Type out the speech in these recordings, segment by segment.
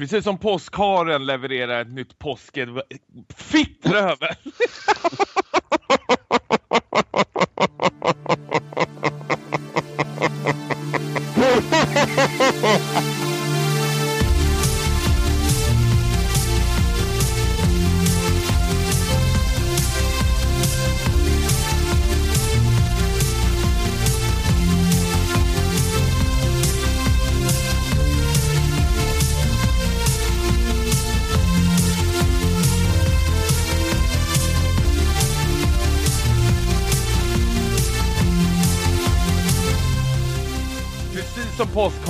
Precis som påskharen levererar ett nytt påsket... Fittrövel!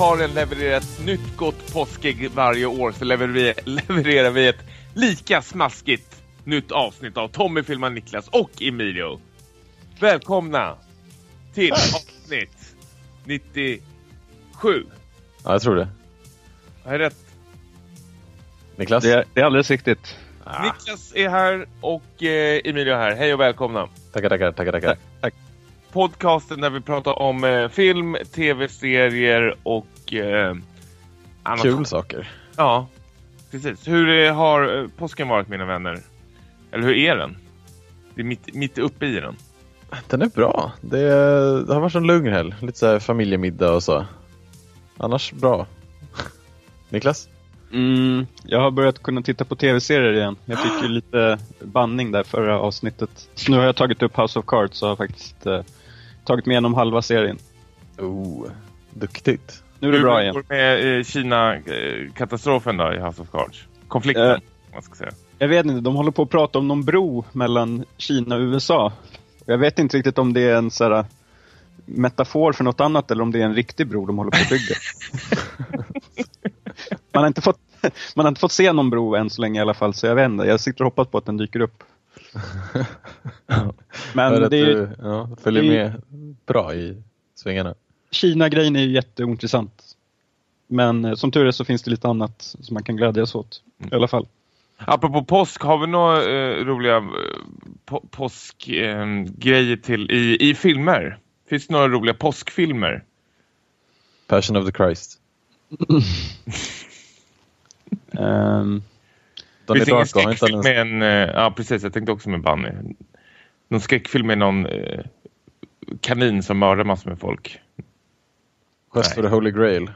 som påskharen levererar ett nytt gott påskägg varje år så levererar vi, levererar vi ett lika smaskigt nytt avsnitt av Tommy filmar Niklas och Emilio. Välkomna till avsnitt 97. Ja, jag tror det. Har jag rätt? Niklas? Det är, det är alldeles riktigt. Ah, Niklas är här och eh, Emilio är här. Hej och välkomna. tackar, tackar, tackar, tackar. Tack. Podcasten där vi pratar om eh, film, tv-serier och eh, annat. Kul saker. Ja, precis. Hur eh, har eh, påsken varit mina vänner? Eller hur är den? Det är mitt, mitt uppe i den. Den är bra. Det, det har varit en lugn helg. Lite så här familjemiddag och så. Annars bra. Niklas? Mm, jag har börjat kunna titta på tv-serier igen. Jag fick ju lite banning där förra avsnittet. Så nu har jag tagit upp House of Cards och har faktiskt eh, tagit mig igenom halva serien. Oh, duktigt. Nu är det Hur bra går igen. det med eh, Kina-katastrofen då i House of Cards? Konflikten, Eh. man ska säga. Jag vet inte, de håller på att prata om någon bro mellan Kina och USA. Jag vet inte riktigt om det är en så här, metafor för något annat eller om det är en riktig bro de håller på att bygga. man, har inte fått, man har inte fått se någon bro än så länge i alla fall, så jag vet inte. Jag sitter och hoppas på att den dyker upp. Men det, det du, ja, följer det, med bra i svängarna. Kina-grejen är ju jätteointressant. Men eh, som tur är så finns det lite annat som man kan glädjas åt mm. i alla fall. Apropå påsk, har vi några eh, roliga eh, på, påskgrejer eh, till i, i filmer? Finns det några roliga påskfilmer? Passion of the Christ. um, 13 det idag. Det finns en med en... Eh, ja, precis. Jag tänkte också med Bunny. Någon skräckfilm med någon eh, kanin som mördar massor med folk. Quest for the Holy Grail.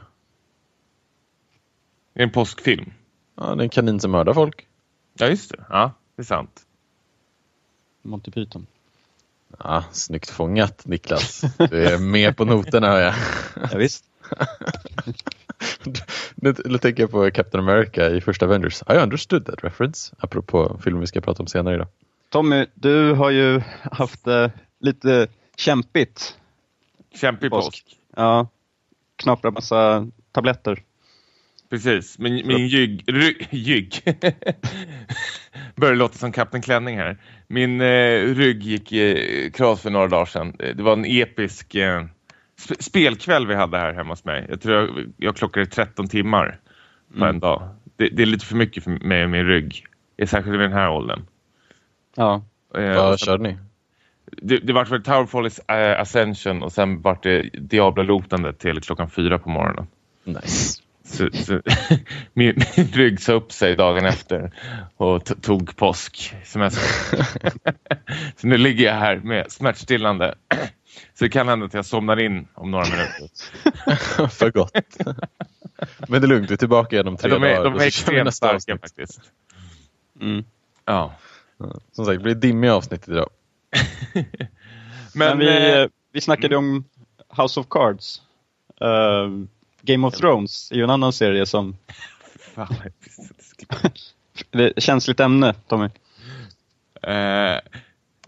Det en påskfilm. Ja, det är en kanin som mördar folk. Ja, just det. Ja, det är sant. Monty Python. Ja, snyggt fångat Niklas. Du är med på noterna hör jag. Ja, visst. Nu, nu tänker jag på Captain America i första Avengers. I understood that reference. Apropå filmen vi ska prata om senare idag. Tommy, du har ju haft det lite kämpigt. Kämpig påsk. Påsk. Ja, knapra massa tabletter. Precis. Min, min jygg... ry- Jygg. Börjar låta som Kapten Klänning här. Min eh, rygg gick i kras för några dagar sedan. Eh, Det var en episk eh, sp- spelkväll vi hade här hemma hos mig. Jag tror jag, jag klockade 13 timmar på Mm. en dag. Det, det är lite för mycket för mig med min rygg. Särskilt i den här åldern. Ja, Eh, Vad och körde ni? det, det var väl Towerfall uh, Ascension och sen vart det Diablo-lotande till klockan fyra på morgonen. Nice. Så, så, min, min rygg sa upp sig dagen efter och tog påsk semester. så nu ligger jag här med smärtstillande. Så det kan hända att jag somnar in om några minuter. för gott. Men det är lugnt, vi är tillbaka igen om tre De är, dagar. de är extremt starka avsnitt. faktiskt. mm. Ja. Som sagt, det blir dimmiga avsnitt idag. Men, Men, vi, eh, eh, vi snackade om House of Cards. Eh, Game of Thrones är ju en annan serie som... fan, det är ett känsligt ämne, Tommy. Eh,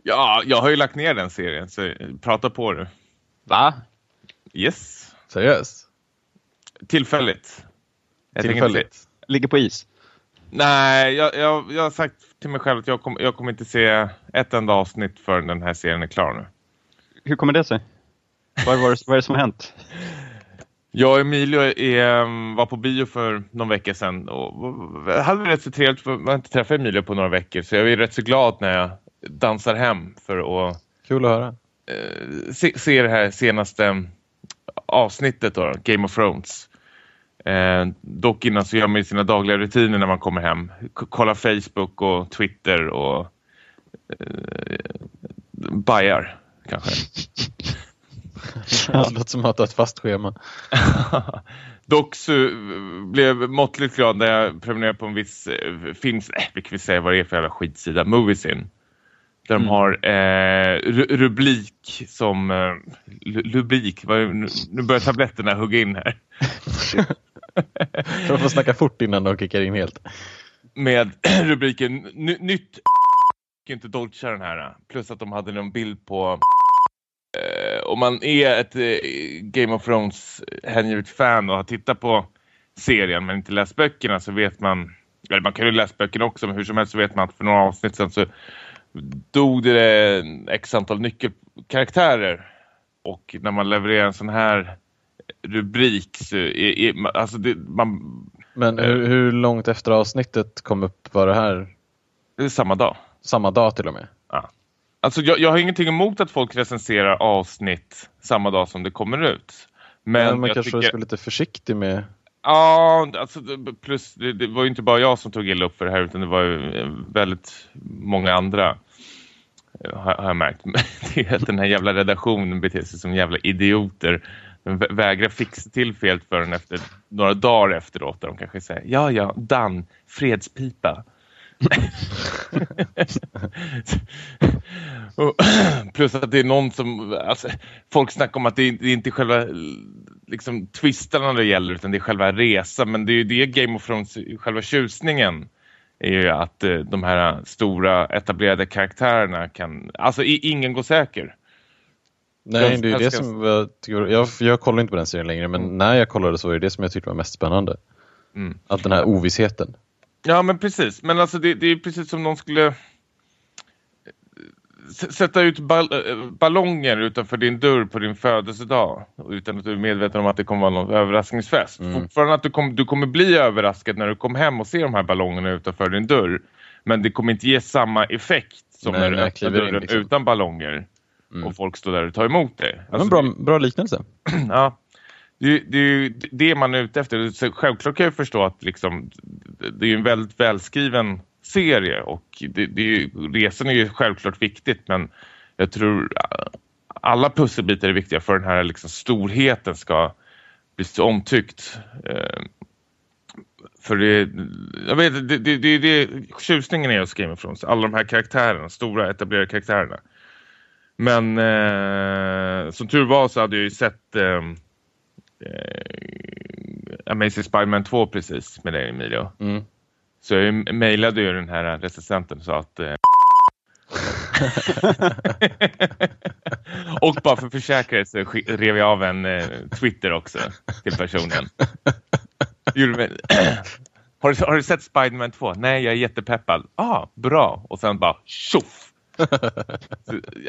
ja, jag har ju lagt ner den serien så prata på du. Va? Yes. Seriöst? Tillfälligt. Jag Tillfälligt? Ligger på is? Nej, jag, jag, jag har sagt till mig själv att jag, kom, jag kommer inte se ett enda avsnitt förrän den här serien är klar nu. Hur kommer det sig? Vad, var det, vad är det som har hänt? Jag och Emilio är, um, var på bio för någon vecka sedan och hade det rätt så trevligt för jag har inte träffat Emilio på några veckor så jag är rätt så glad när jag dansar hem för att Kul att höra. eh, se, se det här senaste avsnittet då, Game of Thrones. Eh, dock innan så gör man sina dagliga rutiner när man kommer hem. K kolla Facebook och Twitter och eh, bajar kanske. Det låter som att ha ett fast schema. Dock så blev jag måttligt glad när jag prenumererade på en viss eh, film, äh, vi kan väl säga vad det är för jävla skitsida, Moviesin. Där mm. de har eh, rubrik som eh, rubrik, nu, nu börjar tabletterna hugga in här. de får snacka fort innan de kickar in helt. Med rubriken Nytt inte Dolce den här. Plus att de hade någon bild på eh, om man är ett eh, Game of Thrones hängivet fan och har tittat på serien men inte läst böckerna så vet man, eller man kan ju läsa böckerna också men hur som helst så vet man att för några avsnitt sedan så dog det x antal nyckelkaraktärer och när man levererar en sån här rubrik så är, är alltså det, man... Men hur, hur långt efter avsnittet kom upp var det här? Det är samma dag. Samma dag till och med? Ja. Alltså jag, jag har ingenting emot att folk recenserar avsnitt samma dag som det kommer ut. Men, Men man kanske tycker... ska vara lite försiktig med... Ja, alltså, plus det, det, var ju inte bara jag som tog illa upp för det här utan det var ju eh, väldigt många andra eh, har, har jag märkt. Det är att den här jävla redaktionen beter sig som jävla idioter. De vägrar fixa till fel förrän efter några dagar efteråt. Där de kanske säger, ja ja, Dan, fredspipa. plus att det är någon som alltså, folk snackar om att det är, det är inte själva liksom twistarna det gäller utan det är själva resan men det är ju det Game of Thrones själva tjusningen är ju att eh, de här stora etablerade karaktärerna kan alltså ingen går säker. Nej, det är det som jag, tycker, jag, jag kollar inte på den serien längre men mm. när jag kollade så var det det som jag tyckte var mest spännande. Mm. Att den här ovissheten. Ja, men precis. Men alltså det, det är precis som någon skulle sätta ut ball eh, ballonger utanför din dörr på din födelsedag utan att du är medveten om att det kommer vara någon överraskningsfest. Mm. Fortfarande att du, kom, du kommer bli överraskad när du kommer hem och ser de här ballongerna utanför din dörr. Men det kommer inte ge samma effekt som Nej, när du öppnar dörren liksom. utan ballonger. Mm. Och folk står där och tar emot det. Alltså, bra, bra liknelse. ja, det, det är ju det man är ute efter. Så självklart kan jag förstå att liksom, det är en väldigt välskriven serie och det, det är, resan är ju självklart viktigt men jag tror alla pusselbitar är viktiga för den här liksom, storheten ska bli så omtyckt. Eh, för det, jag vet, det, det, det, det tjusningen är hos Game of Thrones. Alla de här karaktärerna, stora etablerade karaktärerna. Men eh, som tur var så hade jag ju sett eh, eh, Amazing Spiderman 2 precis med dig Emilio. Mm. Så jag mejlade ju den här recensenten och sa att eh, och bara för försäkerhet så rev jag av en eh, Twitter också till personen. har, du, har du sett Spiderman 2? Nej, jag är jättepeppad. Ah, bra. Och sen bara tjoff!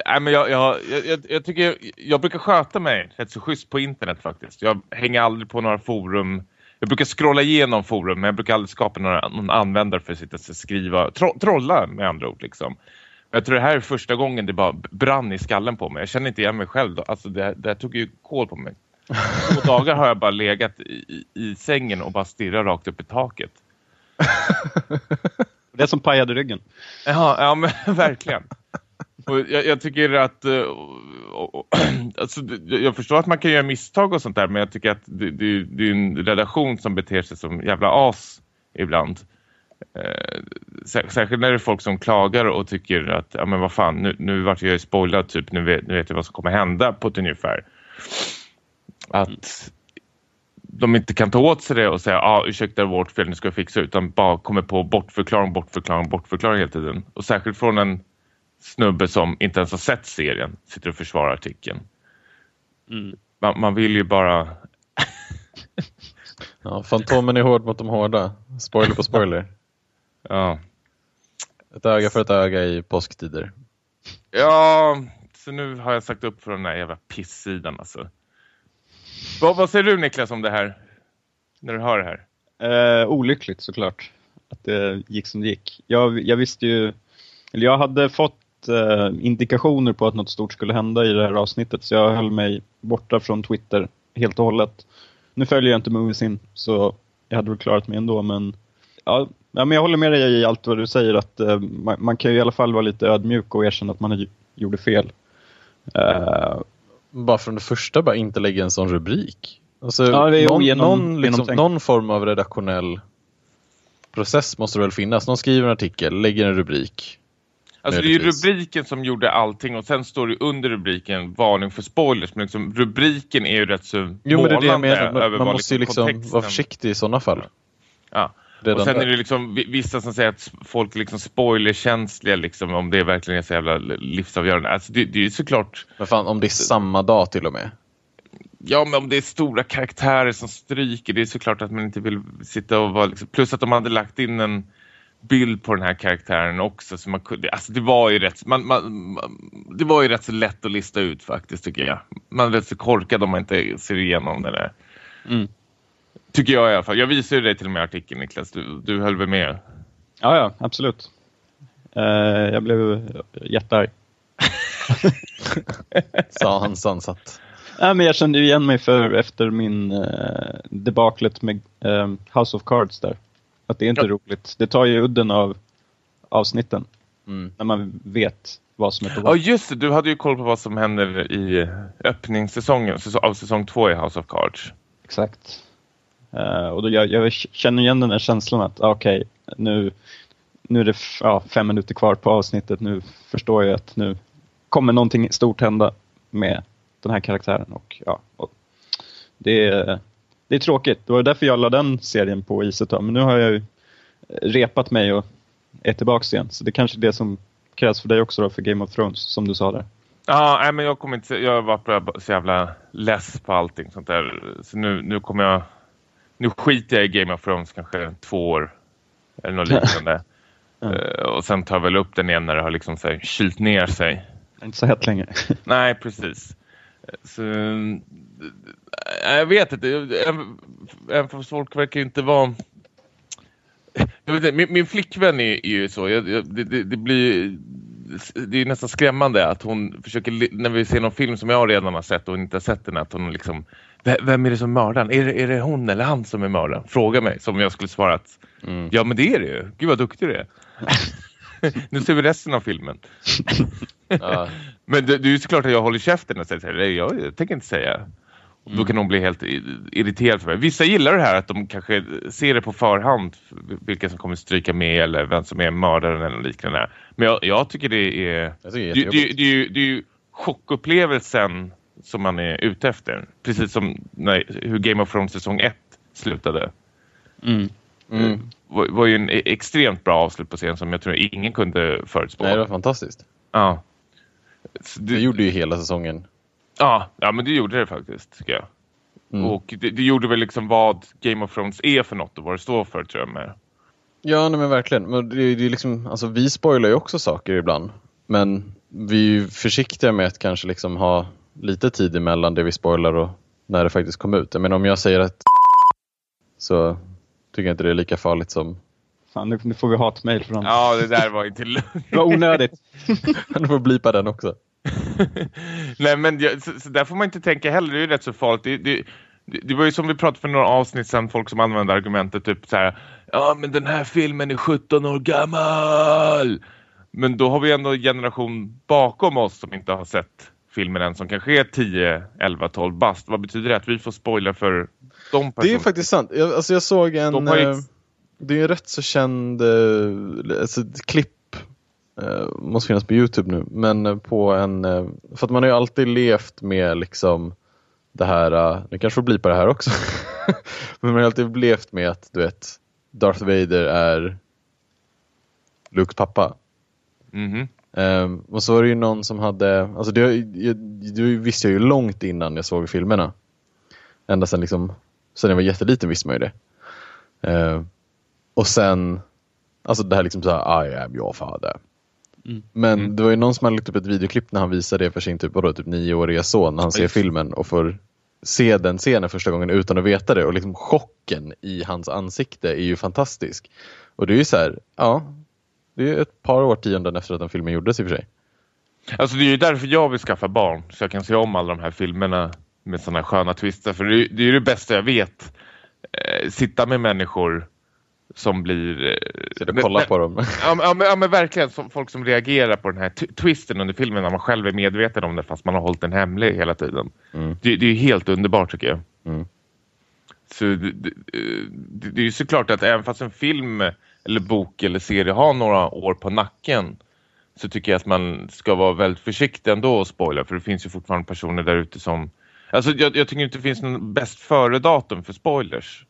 Nej, men jag, jag, jag, jag, tycker jag brukar sköta mig rätt så schysst på internet faktiskt. Jag hänger aldrig på några forum. Jag brukar scrolla igenom forum men jag brukar aldrig skapa några, någon användare för att sitta och skriva. Tro, trolla med andra ord liksom. Jag tror det här är första gången det bara brann i skallen på mig. Jag känner inte igen mig själv. Då. Alltså det, det tog ju kol på mig. Två dagar har jag bara legat i, i sängen och bara stirrat rakt upp i taket. Det är som pajade ryggen. Ja, ja men verkligen. Och jag, jag, tycker att uh, alltså, jag förstår att man kan göra misstag och sånt där men jag tycker att det, det, det är en redaktion som beter sig som jävla as ibland. Eh, särskilt när det är folk som klagar och tycker att ja men vad fan, nu, nu vart jag spoilad typ, nu vet, nu vet jag vad som kommer hända på ett ungefär. Att de inte kan ta åt sig det och säga ja ah, ursäkta vårt fel, nu ska jag fixa utan bara kommer på bortförklaring, bortförklaring, bortförklaring hela tiden. Och särskilt från en snubbe som inte ens har sett serien sitter och försvarar artikeln. Mm. Man, man, vill ju bara... ja, Fantomen är hård mot de hårda. Spoiler på spoiler. ja. Ett öga för ett öga i påsktider. Ja, så nu har jag sagt upp för den där jävla pissidan alltså. Vad, vad säger du Niklas om det här? När du hör det här? Eh, olyckligt såklart. Att det gick som det gick. Jag, jag visste ju, eller jag hade fått eh, indikationer på att något stort skulle hända i det här avsnittet. Så jag höll mig borta från Twitter helt och hållet. nu följer jag inte Moviesin så jag hade väl klarat mig ändå men ja, ja, men jag håller med dig i allt vad du säger att uh, man, man, kan ju i alla fall vara lite ödmjuk och erkänna att man gjorde fel. Uh, bara från det första, bara inte lägga en sån rubrik. Alltså, ja, någon, genom, någon, liksom, någon, form av redaktionell process måste det väl finnas. Någon skriver en artikel, lägger en rubrik. Alltså det är rubriken som gjorde allting och sen står det under rubriken varning för spoilers. Men liksom, rubriken är ju rätt så Jo men det är det jag menar. Man, man måste ju liksom, liksom vara försiktig i sådana fall. Ja. Redan och sen där. är det liksom vissa som säger att folk är liksom spoilerkänsliga liksom, om det verkligen är så jävla livsavgörande. Alltså det, det är ju såklart... Men fan, om det är samma dag till och med. Ja, men om det är stora karaktärer som stryker, det är såklart att man inte vill sitta och vara... Liksom, plus att de hade lagt in en bild på den här karaktären också. Så man kunde, alltså det var ju rätt, man, man, det var ju rätt så lätt att lista ut faktiskt tycker jag. Man är rätt så korkad om man inte ser igenom det där. Mm. Tycker jag i alla fall. Jag visade dig till och med artikeln Niklas. Du, du höll väl med? Ja, ja, absolut. Uh, jag blev jättearg. Sa han sansat. Ja, men jag kände igen mig för efter min uh, debaklet med uh, House of Cards där. Att det är inte ja. roligt. Det tar ju udden av avsnitten. Mm. När man vet vad som är på gång. Ja just det, du hade ju koll på vad som händer i öppningssäsongen av säsong två i House of Cards. Exakt. Uh, och då jag, jag, känner igen den här känslan att ah, okej, okay, nu, nu är det ja, fem minuter kvar på avsnittet. Nu förstår jag att nu kommer någonting stort hända med den här karaktären. Och, ja, och det, är, det är tråkigt. Det var därför jag la den serien på is ett tag. Men nu har jag ju repat mig och är tillbaka igen. Så det är kanske är det som krävs för dig också då, för Game of Thrones, som du sa där. Ja, nej, men jag kommer inte, jag var så jävla less på allting sånt där. Så nu, nu kommer jag nu skiter jag i Game of Thrones kanske två år eller något liknande. mm. uh, och sen tar jag väl upp den igen när det har liksom så här, kylt ner sig. Inte så hett länge. Nej, precis. Så, jag vet inte. Även fast folk verkar inte vara... Inte, min, min flickvän är, är ju så. Jag, jag, det, det, blir... Det är nästan skrämmande att hon försöker... När vi ser någon film som jag redan har sett och inte har sett den. Att hon liksom vem är det som mördaren? Är det, är det hon eller han som är mördaren? Fråga mig som jag skulle svara att mm. ja men det är det ju. Gud vad duktig du är. nu ser vi resten av filmen. ja. Men det, det är ju såklart att jag håller käften och säger. Jag, jag tänker inte säga. Mm. Då kan hon bli helt irriterad för mig. Vissa gillar det här att de kanske ser det på förhand vilka som kommer stryka med eller vem som är mördaren eller liknande. Men jag, jag tycker det är... Tycker det, det, det, det, är ju, det är ju chockupplevelsen som man är ute efter. Precis som när, hur Game of Thrones säsong 1 slutade. Mm. Mm. Det var, var ju en e- extremt bra avslut på serien som jag tror ingen kunde förutspå. Nej, det var fantastiskt. Ja. det, det gjorde ju hela säsongen. Ja, ja, men det gjorde det faktiskt, tycker jag. Mm. Och det, det, gjorde väl liksom vad Game of Thrones är för något och vad det står för, tror jag med. Ja, nej, men verkligen. Men det, det är liksom, alltså, vi spoilar ju också saker ibland. Men vi är ju försiktiga med att kanske liksom ha lite tid emellan det vi spoilar och när det faktiskt kom ut. Men om jag säger att så tycker jag inte det är lika farligt som... Fan, nu, nu får vi hatmejl från... Ja, det där var inte lugnt. det var onödigt. du får blipa den också. Nej, men jag, så, så, där får man inte tänka heller. Det är ju rätt så farligt. Det, det, det var ju som vi pratade för några avsnitt sedan, folk som använde argumentet typ så här, ja men den här filmen är 17 år gammal. Men då har vi ändå en generation bakom oss som inte har sett filmen än som kanske är 10, 11, 12 bast. Vad betyder det att vi får spoila för de personerna? Det är faktiskt sant. Jag, alltså jag såg en... De eh, det är en rätt så känd eh, alltså klipp måste finnas på Youtube nu men eh, på en eh, för att man har ju alltid levt med liksom det här, nu kanske får bli på det här också men man har alltid levt med att du vet Darth Vader är Lukes pappa. Mm -hmm. Um, och så var det ju någon som hade, alltså det, jag, det visste jag ju långt innan jag såg filmerna. Ända sedan liksom, sen jag var jätteliten visste man ju det. Uh, och sen, alltså det här liksom såhär, I am your father. Mm. Men mm. det var ju någon som hade lagt upp ett videoklipp när han visade det för sin typ, vadå, typ nioåriga son när han ser filmen och får se den scenen första gången utan att veta det och liksom chocken i hans ansikte är ju fantastisk. Och det är ju så här, ja, det är ett par årtionden efter att den filmen gjordes i och för sig. Alltså det är ju därför jag vill skaffa barn. Så jag kan se om alla de här filmerna med sådana sköna twister. För det, det är ju det bästa jag vet. Eh, sitta med människor som blir... Eh, Sitta och kolla på dem. Ja, men- ja, men, ja men verkligen som, folk som reagerar på den här twisten under filmen när man själv är medveten om det fast man har hållit den hemlig hela tiden. Mm. Det, det är ju helt underbart tycker jag. Mm. Så det, det, det, det är ju såklart att även fast en film eller bok eller serie har några år på nacken så tycker jag att man ska vara väldigt försiktig ändå och spoila för det finns ju fortfarande personer där ute som alltså jag, jag tycker inte det finns någon bäst före datum för spoilers.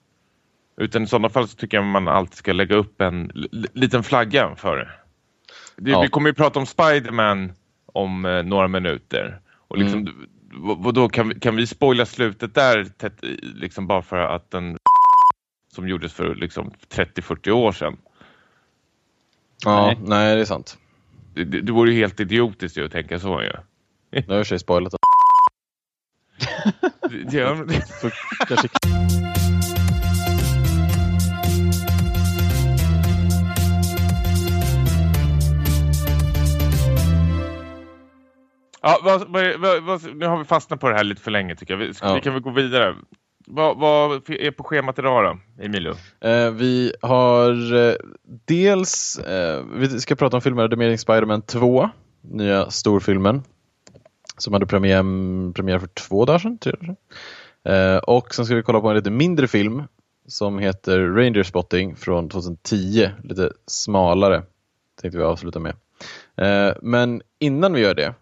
Utan i sådana fall så tycker jag man alltid ska lägga upp en liten flagga för det. det Ja. Vi kommer ju prata om Spider-Man om eh, några minuter. Och liksom, Mm. vad, då kan, vi- kan vi spoila slutet där tätt, liksom bara för att den som gjordes för liksom 30-40 år sedan. Ja, Nej. nej. det är sant. Det, det, det vore ju helt idiotiskt ju att tänka så ju. Nu har jag i sig spoilat det. Ja, vad, vad, vad, nu har vi fastnat på det här lite för länge tycker jag. Vi, Ja. vi kan väl gå vidare. Vad, är på schemat idag då, Emilio? Eh, vi har eh, dels, eh, vi ska prata om filmen The Amazing Spider-Man 2, nya storfilmen. Som hade premiär, premiär för två dagar sedan, tre dagar sedan. Eh, och sen ska vi kolla på en lite mindre film som heter Reindeer Spotting från 2010, lite smalare. Tänkte vi avsluta med. Eh, men innan vi gör det,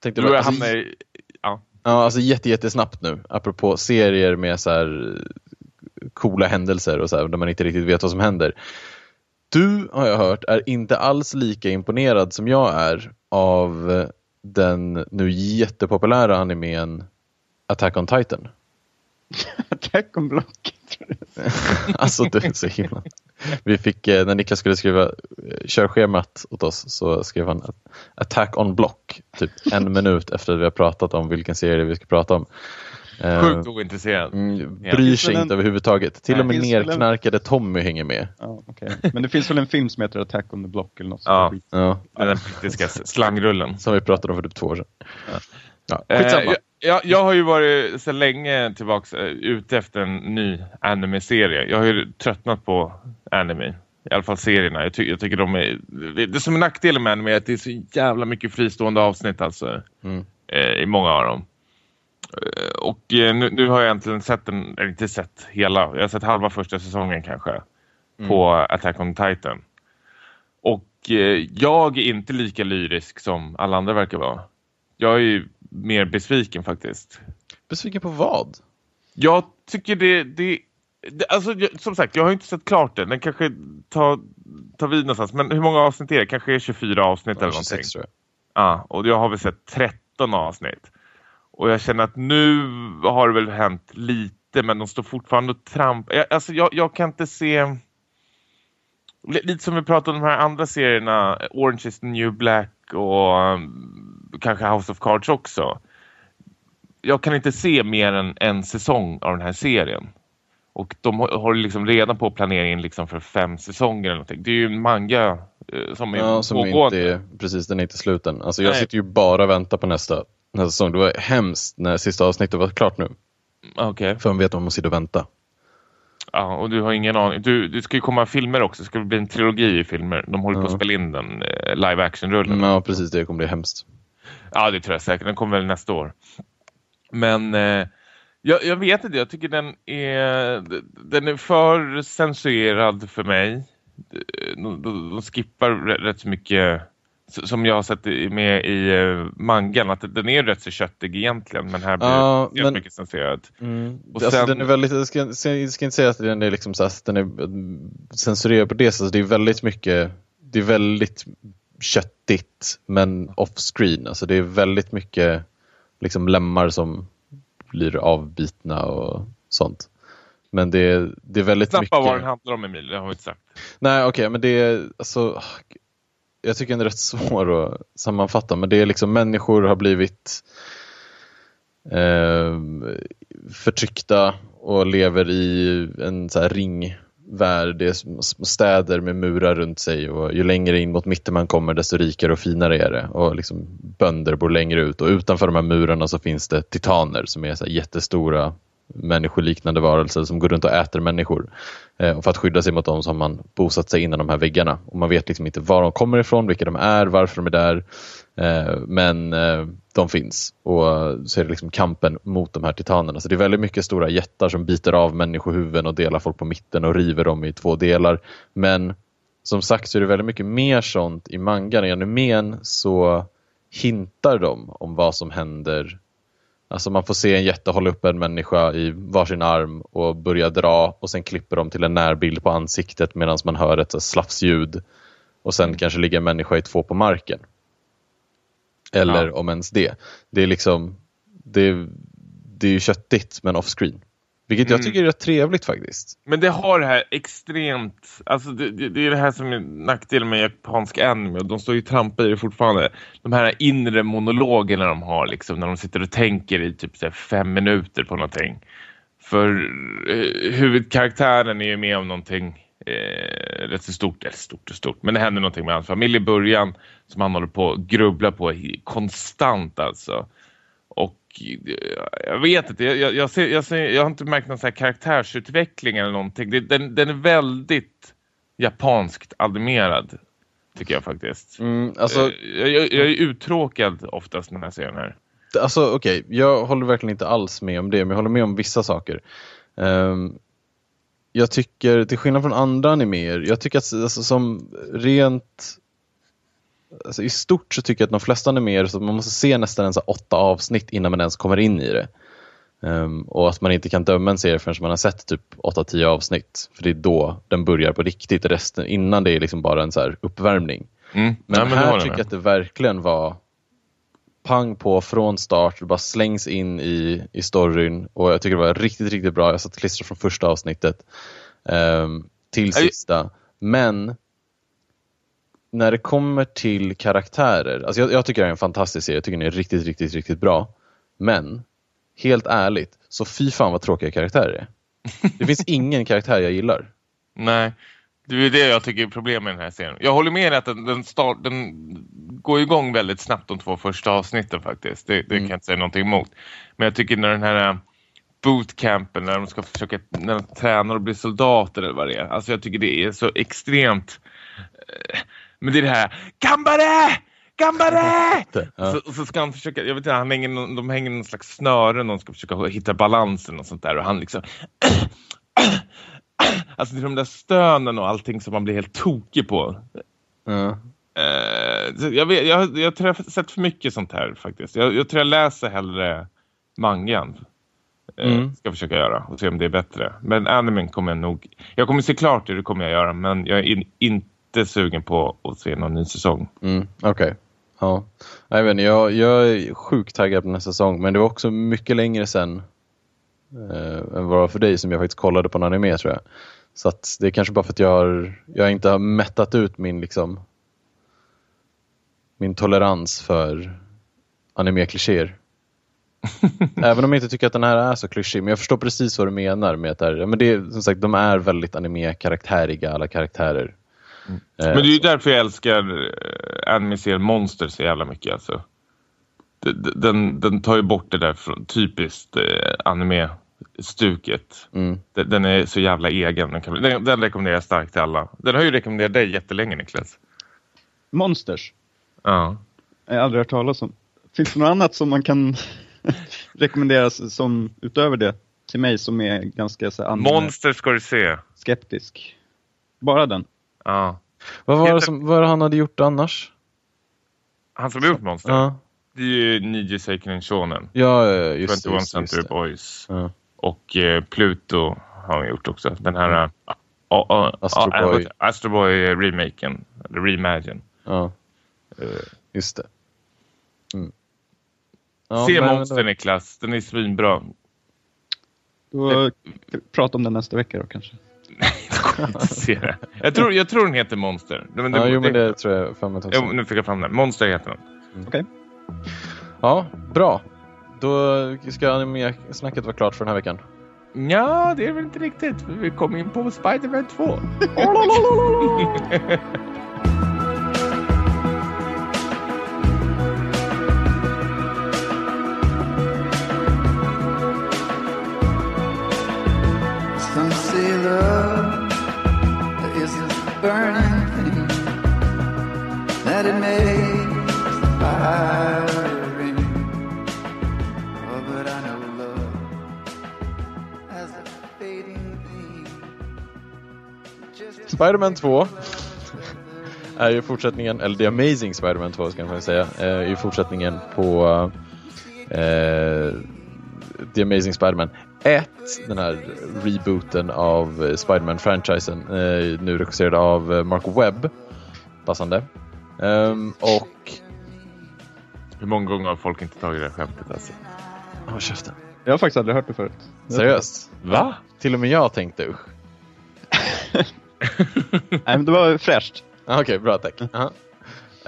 tänkte Du börjar alltså, hamna i... Ja. Ja, alltså jätte, jättesnabbt nu, apropå serier med så här coola händelser och så här, där man inte riktigt vet vad som händer. Du, har jag hört, är inte alls lika imponerad som jag är av eh, den nu jättepopulära animen Attack on Titan. Attack on Block. alltså du är så himla... Vi fick, eh, när Niklas skulle skriva eh, körschemat åt oss så skrev han Attack on Block, typ en minut efter att vi har pratat om vilken serie vi ska prata om. Eh, Sjukt ointresserad. Mm, bryr sig inte en- överhuvudtaget. Till Nej, och med väl en- nerknarkade Tommy hänger med. Ja, okej. Men det finns väl en film som heter Attack on the Block eller något Ja. Ja, Den brittiska slangrullen. som vi pratade om för typ två år sedan. Ja, Eh, skitsamma. jag, jag, jag har ju varit så länge tillbaka eh, ute efter en ny anime-serie. Jag har ju tröttnat på anime. I alla fall serierna. Jag, ty jag tycker de är... Det, som är nackdelen med anime är att det är så jävla mycket fristående avsnitt alltså. Mm. Eh, I många av dem. Eh, och eh, nu, nu har jag äntligen sett den, eller inte sett hela. Jag har sett halva första säsongen kanske. På Attack on Titan. Och eh, jag är inte lika lyrisk som alla andra verkar vara. Jag är ju mer besviken faktiskt. Besviken på vad? Jag tycker det... det, det alltså, jag, som sagt, jag har inte sett klart den. Den kanske tar, tar vid någonstans. Men hur många avsnitt är det? Kanske är 24 avsnitt eller någonting. 26 tror jag. Ja, och jag har väl sett 13 avsnitt. Och jag känner att nu har det väl hänt lite, men de står fortfarande och tramp. Jag, alltså jag, jag kan inte se... Li- Lite som vi pratade om de här andra serierna, Orange is the new black och um, kanske House of Cards också. Jag kan inte se mer än en säsong av den här serien. Och de har, liksom redan på planeringen liksom för fem säsonger eller någonting. Det är ju en manga eh, som är Ja, som pågående. inte är, precis, den är inte slut än. Alltså jag Nej. sitter ju bara och väntar på nästa, nästa säsong. Det var hemskt när sista avsnittet var klart nu. Okej. För man vet att man måste sitta och vänta. Ja, och du har ingen aning. Du, det ska ju komma filmer också. Det ska bli en trilogi i filmer. De håller på att Ja. spela in den eh, live action-rullen. Ja, precis. Det kommer bli hemskt. Ja, det tror jag säkert. Den kommer väl nästa år. Men eh, jag, jag vet inte. Jag tycker den är, den är för censurerad för mig. De, de, de skippar rätt, så mycket som jag har sett med i uh, mangan. Att den är rätt så köttig egentligen. Men här blir Ja, helt men- mycket censurad. Och alltså, sen- den är väldigt, jag ska, jag ska inte säga att den är, liksom så att den är mm, censurerad på det sättet. Det är väldigt mycket, det är väldigt köttigt men off-screen. Alltså det är väldigt mycket liksom lemmar som blir avbitna och sånt. Men det, är- det är väldigt Snabba mycket... vad den handlar om Emil, det har vi inte sagt. Nej okej, men det är alltså jag tycker den är rätt svår att sammanfatta, men det är liksom människor har blivit eh, förtryckta och lever i en så här ring värld, det är städer med murar runt sig och ju längre in mot mitten man kommer desto rikare och finare är det. Och liksom bönder bor längre ut och utanför de här murarna så finns det titaner som är så här jättestora människoliknande varelser som går runt och äter människor. Eh, och för att skydda sig mot dem så har man bosatt sig innan de här väggarna. Och man vet liksom inte var de kommer ifrån, vilka de är, varför de är där. Eh, men eh, de finns och så är det liksom kampen mot de här titanerna. Så det är väldigt mycket stora jättar som biter av människohuvuden och delar folk på mitten och river dem i två delar. Men som sagt så är det väldigt mycket mer sånt i mangan. I animen så hintar de om vad som händer. Alltså man får se en jätte hålla upp en människa i varsin arm och börja dra och sen klipper de till en närbild på ansiktet medan man hör ett slafsljud. Och sen kanske ligger en människa i två på marken. Eller Ja. om ens det. Det är liksom det, det är ju köttigt men off-screen. Vilket jag Mm. tycker är rätt trevligt faktiskt. Men det har det här extremt, alltså det, det, det är det här som är nackdelen med japansk anime och de står ju trampar i det fortfarande. De här inre monologerna de har liksom när de sitter och tänker i typ här fem minuter på någonting. För eh, huvudkaraktären är ju med om någonting eh, rätt så stort, eller stort och stort, men det händer någonting med hans familj i början som han håller på att grubbla på konstant alltså. Och eh, jag vet inte, jag, jag, jag, ser, jag, ser, jag har inte märkt någon så här karaktärsutveckling eller någonting. Det, den, den är väldigt japanskt animerad, tycker jag faktiskt. Mm, alltså, Eh, jag, jag, jag är uttråkad oftast när jag ser den här. Alltså okej, jag håller verkligen inte alls med om det, men jag håller med om vissa saker. Ehm, jag tycker, till skillnad från andra animer, jag tycker att alltså, som rent alltså, i stort så tycker jag att de flesta animer så man måste se nästan en så här åtta avsnitt innan man ens kommer in i det. Ehm, och att man inte kan döma en serie förrän man har sett typ 8-10 avsnitt. För det är då den börjar på riktigt. Resten, innan det är liksom bara en så här uppvärmning. Mm. Men, Nej, men här tycker jag att det verkligen var pang på från start. Det bara slängs in i, i storyn och jag tycker det var riktigt, riktigt bra. Jag satt klistrad från första avsnittet ehm, till sista. Men när det kommer till karaktärer, alltså jag, jag tycker det är en fantastisk serie. Jag tycker den är riktigt, riktigt, riktigt bra. Men helt ärligt, så fy fan vad tråkiga karaktärer det är. Det finns ingen karaktär jag gillar. Nej, det är det jag tycker är problemet med den här serien. Jag håller med att den, den, start, den går igång väldigt snabbt de två första avsnitten faktiskt. Det, det Mm. kan jag inte säga någonting emot. Men jag tycker när den här äh, bootcampen, när de ska försöka när de tränar och blir soldater eller vad det är. Alltså jag tycker det är så extremt... eh, Men det är det här, Gambare! Gambare! Ja. Så, så ska han försöka, jag vet inte, han hänger, någon- de hänger någon slags snöre, någon ska försöka hitta balansen och sånt där och han liksom Alltså det är de där stönen och allting som man blir helt tokig på. Eh, så jag, vet, jag, jag tror jag har sett för mycket sånt här faktiskt. Jag, jag tror jag läser hellre mangan. Eh, Mm. Ska försöka göra och se om det är bättre. Men animen kommer jag nog... Jag kommer se klart det, det kommer jag göra. Men jag är in, inte sugen på att se någon ny säsong. Mm, Okej. Ja. Jag, vet jag, jag är sjukt taggad på nästa säsong men det var också mycket längre sen eh, än vad det var för dig som jag faktiskt kollade på en anime tror jag. Så att det är kanske bara för att jag, har, jag inte har mättat ut min liksom min tolerans för anime-klichéer. Även om jag inte tycker att den här är så klyschig, men jag förstår precis vad du menar med att det är, men det är, som sagt, de är väldigt anime-karaktäriga alla karaktärer. Eh, Men det är ju därför jag älskar uh, anime-serien Monster så jävla mycket. Alltså. Den, den tar ju bort det där från typiskt uh, anime-stuket. mm. Den, den är så jävla egen. Den, kan, den, den rekommenderar jag starkt till alla. Den har ju rekommenderat dig jättelänge Niklas. Monsters. Ja. Jag har aldrig hört talas om. Finns det något annat som man kan rekommendera som utöver det till mig som är ganska så här, Monster ska du se. skeptisk? Bara den? Ja. Vad var det som, vad han hade gjort annars? Han som gjort Monster. Ja, Det är ju Niji Seikinen Shonen. ja just, 21 det, just, Century just det. Boys. Ja. Och eh, Pluto har han gjort också. Den här... Mm. Astro Astro Boy. Astro Boy remaken. Eller Reimagine. Ja, Eh, just det. Mm. Ja, Se nej, Monster då- Niklas. Den är svinbra. Då prata om den nästa vecka då kanske. Se det. jag, tror, jag tror den heter Monster. Men Ja, jo men det tror jag tag Jo, nu fick jag fram den. Monster heter den. Okej. Ja, bra. Då ska anime-snacket vara klart för den här veckan. Ja, det är väl inte riktigt. Vi kom in på Spider-Man 2. Some say love is a burning thing that it makes the fire Spider-Man 2 är ju fortsättningen, eller The Amazing Spider-Man 2 ska man säga, är ju fortsättningen på eh, The Amazing Spider-Man 1, den här rebooten av eh, Spider-Man-franchisen, eh, nu regisserad av eh, Mark Webb, passande. Ehm, och... Hur många gånger har folk inte tagit det här skämtet alltså? Håll käften. Jag har faktiskt aldrig hört det förut. Seriöst? Va? Till och med jag tänkte usch. Nej, men det var fräscht. Ah, Okej, bra tack.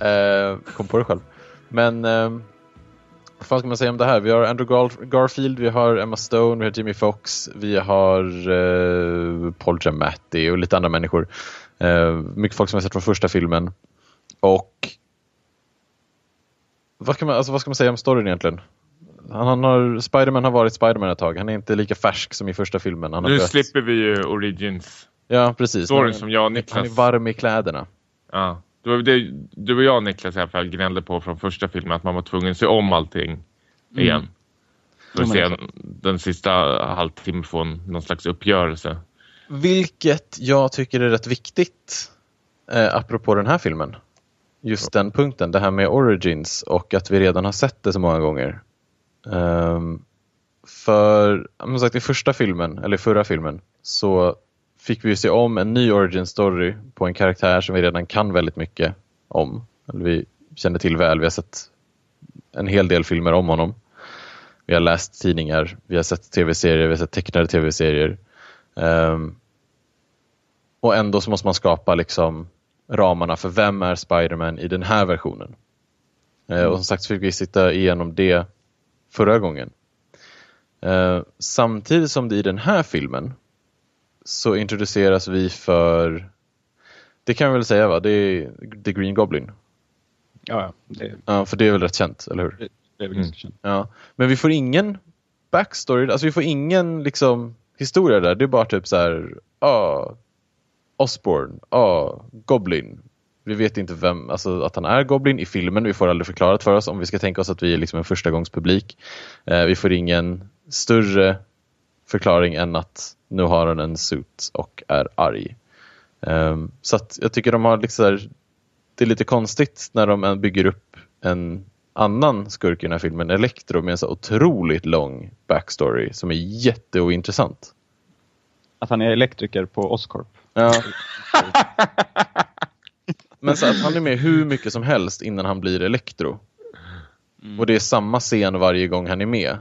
Eh, kom på det själv. Men ehm, vad fan ska man säga om det här? Vi har Andrew Gar- Garfield, vi har Emma Stone, vi har Jimmy Fox, vi har eh, Paul Giamatti och lite andra människor. Eh, mycket folk som har sett från första filmen. Och vad, kan man, alltså, vad ska man säga om storyn egentligen? Han, han har, Spiderman har varit Spiderman ett tag. Han är inte lika färsk som i första filmen. Han har Nu börjat- slipper vi ju Origins. Ja, precis. Storyn som jag och Han är Niklas... varm i kläderna. Ja. Det var det du och jag och Niklas i alla fall gnällde på från första filmen att man var tvungen att se om allting igen. För att se den sista halvtimmen få någon slags uppgörelse. Vilket jag tycker är rätt viktigt eh, apropå den här filmen. Just den punkten, det här med Origins och att vi redan har sett det så många gånger. Ehm, för, som sagt, i första filmen, eller förra filmen, så fick vi ju se om en ny origin story på en karaktär som vi redan kan väldigt mycket om. Eller vi känner till väl, vi har sett en hel del filmer om honom. Vi har läst tidningar, vi har sett tv-serier, vi har sett tecknade tv-serier. Um, och ändå så måste man skapa liksom ramarna för vem är Spiderman i den här versionen. Mm. och som sagt så fick vi sitta igenom det förra gången. Eh, samtidigt som det i den här filmen så introduceras vi för, det kan vi väl säga va, det är The Green Goblin. Ja, ja. Det, Ja, för det är väl rätt känt, eller hur? det, det är väl Mm. ganska känt. Ja, men vi får ingen backstory, alltså vi får ingen liksom historia där. Det är bara typ så här, ah, Osborn, ah, Goblin. Vi vet inte vem, alltså att han är Goblin i filmen, vi får aldrig förklarat för oss om vi ska tänka oss att vi är liksom en förstagångspublik. Eh, vi får ingen större förklaring än att nu har han en suit och är arg. Ehm, så att jag tycker de har liksom, det är lite konstigt när de bygger upp en annan skurk i den här filmen, Electro, med en så otroligt lång backstory som är jätteointressant. Att han är elektriker på Oscorp. Ja. Men så att han är med hur mycket som helst innan han blir Electro. Och det är samma scen varje gång han är med.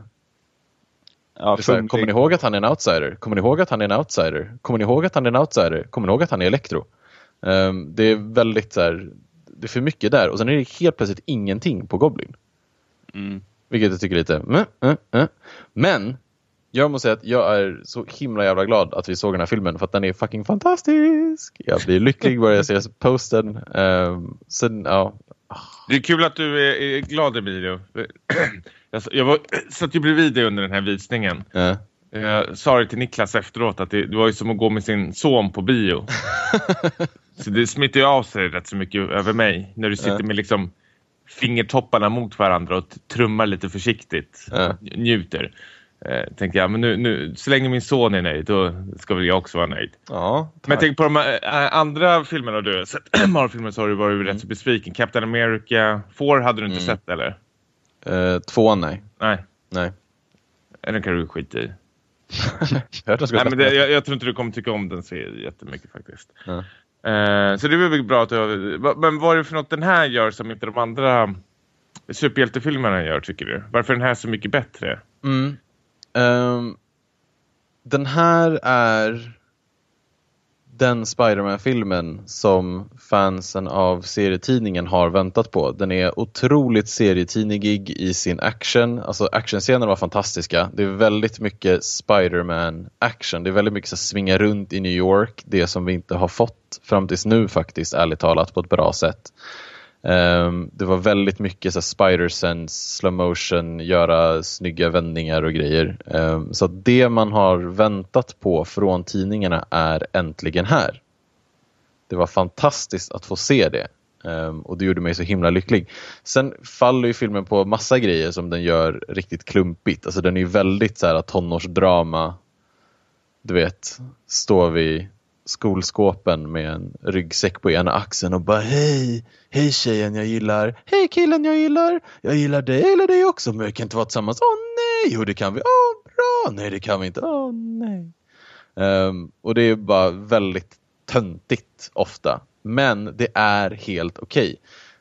Ja, Det är här, kommer ni ihåg att han är en outsider? Kommer ni ihåg att han är en outsider? Kommer ni ihåg att han är en outsider? Kommer ni ihåg att han är Electro? Ehm, det är väldigt så här, det är för mycket där och sen är det helt plötsligt ingenting på Goblin. Mm. Vilket jag tycker är lite mm, mm, mm. Men jag måste säga att jag är så himla jävla glad att vi såg den här filmen för att den är fucking fantastisk. Jag blir lycklig bara jag ser posten. Um, sen, ja. Det är kul att du är, är glad Emilio. Jag, jag var, satt ju bredvid dig under den här visningen. eh, Jag sa det till Niklas efteråt att det, det var ju som att gå med sin son på bio. så det smittar ju av sig rätt så mycket över mig. När du sitter Ja. med liksom fingertopparna mot varandra och trummar lite försiktigt. Ja. Njuter. Eh, tänkte jag, men nu, nu, så länge min son är nöjd då ska väl jag också vara nöjd. ja, Men jag tänker på de äh, andra filmerna du har sett. Marvel-filmer så har du varit rätt så besviken. Captain America, Four hade du inte Mm. sett eller? Eh, tvåan nej. Nej, nej. den kan du skita i. Jag Nej, men det, jag, jag tror inte du kommer tycka om den serien jättemycket faktiskt. Ja. Eh, så det är väl bra att du Men vad är det för något den här gör som inte de andra superhjältefilmerna gör tycker du? Varför är den här så mycket bättre? Mm. Ehm, den här är den Spider-Man-filmen som fansen av serietidningen har väntat på. Den är otroligt serietidnigig i sin action. Alltså actionscenerna var fantastiska. Det är väldigt mycket Spider-Man-action. Det är väldigt mycket så svinga runt i New York. Det som vi inte har fått fram tills nu faktiskt, ärligt talat, på ett bra sätt. Um, det var väldigt mycket så spider-sense, slow motion, göra snygga vändningar och grejer. Um, så det man har väntat på från tidningarna är äntligen här. Det var fantastiskt att få se det. Um, och det gjorde mig så himla lycklig. Sen faller ju filmen på massa grejer som den gör riktigt klumpigt. Alltså den är ju väldigt så här tonårsdrama. Du vet, står vi skolskåpen med en ryggsäck på ena axeln och bara hej, hej tjejen jag gillar, hej killen jag gillar, jag gillar dig eller dig också men vi kan inte vara tillsammans, åh nej, jo det kan vi, åh bra, nej det kan vi inte, åh nej. Um, och det är bara väldigt töntigt ofta, men det är helt okej.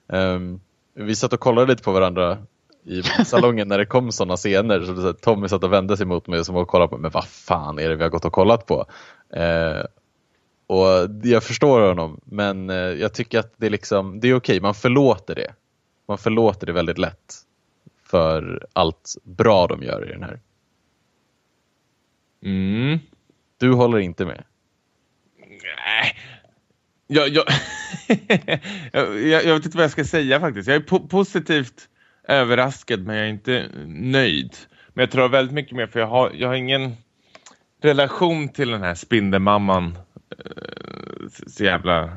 Okay. Um, vi satt och kollade lite på varandra i salongen när det kom sådana scener. Så Tommy satt och vände sig mot mig och som och kollade på men vad fan är det vi har gått och kollat på? Uh, och jag förstår honom, men eh, jag tycker att det är, liksom, det är okej, man förlåter det. Man förlåter det väldigt lätt för allt bra de gör i den här. Mm. Du håller inte med? Nej. Jag, jag, jag, jag, vet inte vad jag ska säga faktiskt. Jag är po positivt överraskad men jag är inte nöjd. Men jag tror väldigt mycket mer för jag har, jag har ingen relation till den här Spindelmamman Eh, så jävla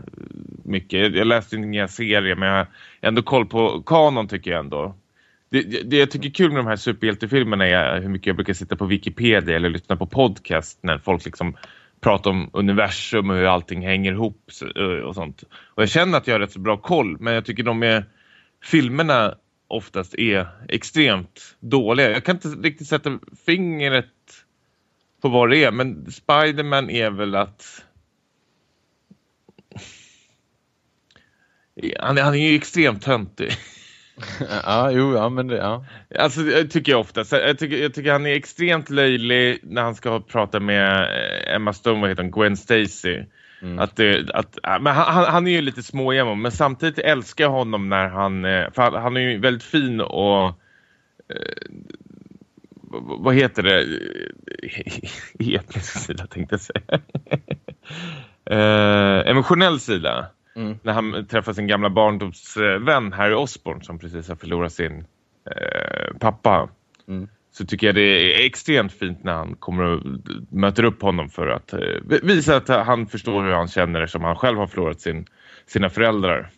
mycket. Jag läste inga serier men jag har ändå koll på kanon tycker jag ändå. Det, det jag tycker är kul med de här superhjältefilmerna är hur mycket jag brukar sitta på Wikipedia eller lyssna på podcast när folk liksom pratar om universum och hur allting hänger ihop eh, och sånt. Och jag känner att jag har rätt så bra koll men jag tycker de är filmerna oftast är extremt dåliga. Jag kan inte riktigt sätta fingret på vad det är men Spiderman är väl att Han, han är ju extremt töntig. ja, jo, ja, men det, ja. Alltså, jag tycker jag ofta. Jag tycker, jag tycker han är extremt löjlig när han ska prata med eh, Emma Stone, vad heter hon? Gwen Stacy. Mm. Att det, att, men han, han är ju lite småemo, men samtidigt älskar jag honom när han, eh, för han, är ju väldigt fin och eh, vad heter det? Etnisk sida tänkte jag säga. eh, emotionell sida. Mm. När han träffar sin gamla barndomsvän Harry Osborn som precis har förlorat sin eh, pappa. Mm. Så tycker jag det är extremt fint när han kommer och möter upp honom för att eh, visa att han förstår hur han känner som han själv har förlorat sin, sina föräldrar.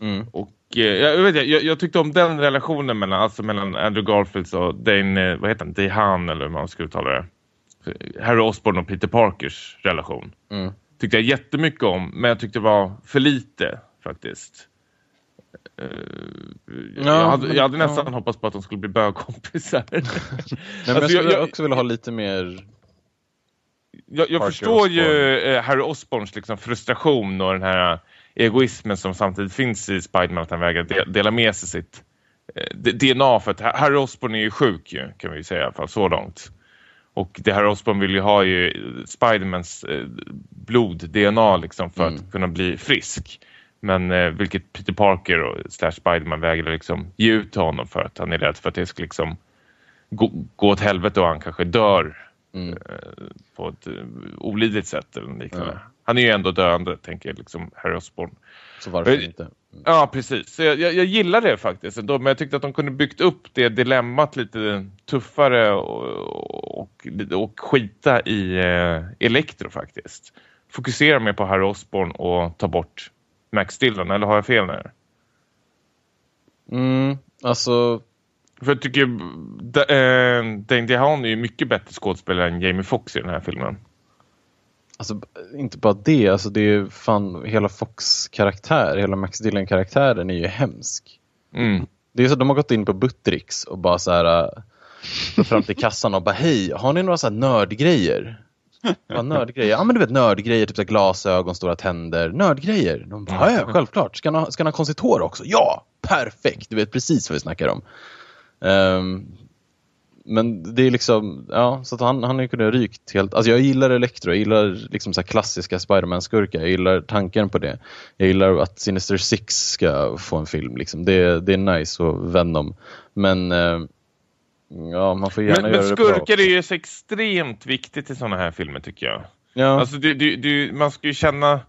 Mm. Och eh, jag, vet, jag, jag tyckte om den relationen mellan, alltså mellan Andrew Garfield och Dane, vad heter han, Dehan eller hur man skulle uttala det. Harry Osborn och Peter Parkers relation. Mm tyckte jag jättemycket om. Men jag tyckte det var för lite faktiskt. Uh, ja, jag, hade, jag hade nästan ja. hoppats på att de skulle bli bögkompisar. Nej, men alltså, jag skulle jag, också vilja ha lite mer... Jag, jag förstår Osborn. ju eh, Harry Osborns liksom frustration och den här egoismen som samtidigt finns i Spiderman att han vägrar dela med sig sitt eh, DNA för att Harry Osborn är ju sjuk ju, kan vi säga i alla fall så långt. Och det här Osborn vill ju ha ju Spidermans eh, blod-DNA liksom för mm. att kunna bli frisk. Men eh, vilket Peter Parker och slash Spiderman vägrar liksom ge ut till honom för att han är rädd för att det ska liksom gå, gå åt helvete och han kanske dör mm. eh, på ett eh, olidligt sätt eller liknande. Ja. Han är ju ändå döende, tänker jag, liksom Harry Osborn. Så varför inte? Ja, precis. Så jag, jag, jag, gillar det faktiskt ändå. Men jag tyckte att de kunde byggt upp det dilemmat lite tuffare och, och, och skita i eh, Elektro faktiskt. Fokusera mer på Harry Osborn och ta bort Max Dillon. Eller har jag fel nu? Mm, alltså... För jag tycker äh, Dane DeHaan är ju mycket bättre skådespelare än Jamie Foxx i den här filmen. Alltså inte bara det, alltså det är fan hela Fox karaktär, hela Max Dillon karaktären är ju hemsk. Mm. Det är så de har gått in på Buttricks och bara så här äh, fram till kassan och bara hej, har ni några så här nördgrejer? Ja, nördgrejer. Ja men du vet nördgrejer, typ så glasögon, stora tänder, nördgrejer. De bara, ja, ja självklart. Ska han ha, ska han ha konstigt hår också? Ja, perfekt. Du vet precis vad vi snackar om. Um, men det är liksom, ja, så han, han har ju kunnat rykt helt. Alltså jag gillar Electro, jag gillar liksom så här klassiska Spiderman-skurkar, jag gillar tanken på det. Jag gillar att Sinister Six ska få en film, liksom. det, det är nice och Venom. Men eh, ja, man får gärna Men, göra men det bra. skurkar är ju så extremt viktigt i sådana här filmer tycker jag. Ja, Alltså du, du, du, man ska ju känna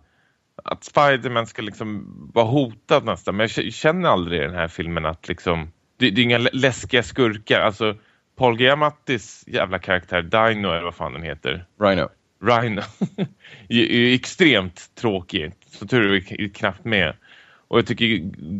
att Spiderman ska liksom vara hotad nästan. Men jag känner aldrig i den här filmen att liksom... Det, det är inga lä- läskiga skurkar. Alltså Paul Giamattis jävla karaktär, Dino eller vad fan den heter. Rhino. Rhino. är, extremt tråkig. Så tur är vi knappt med. Och jag tycker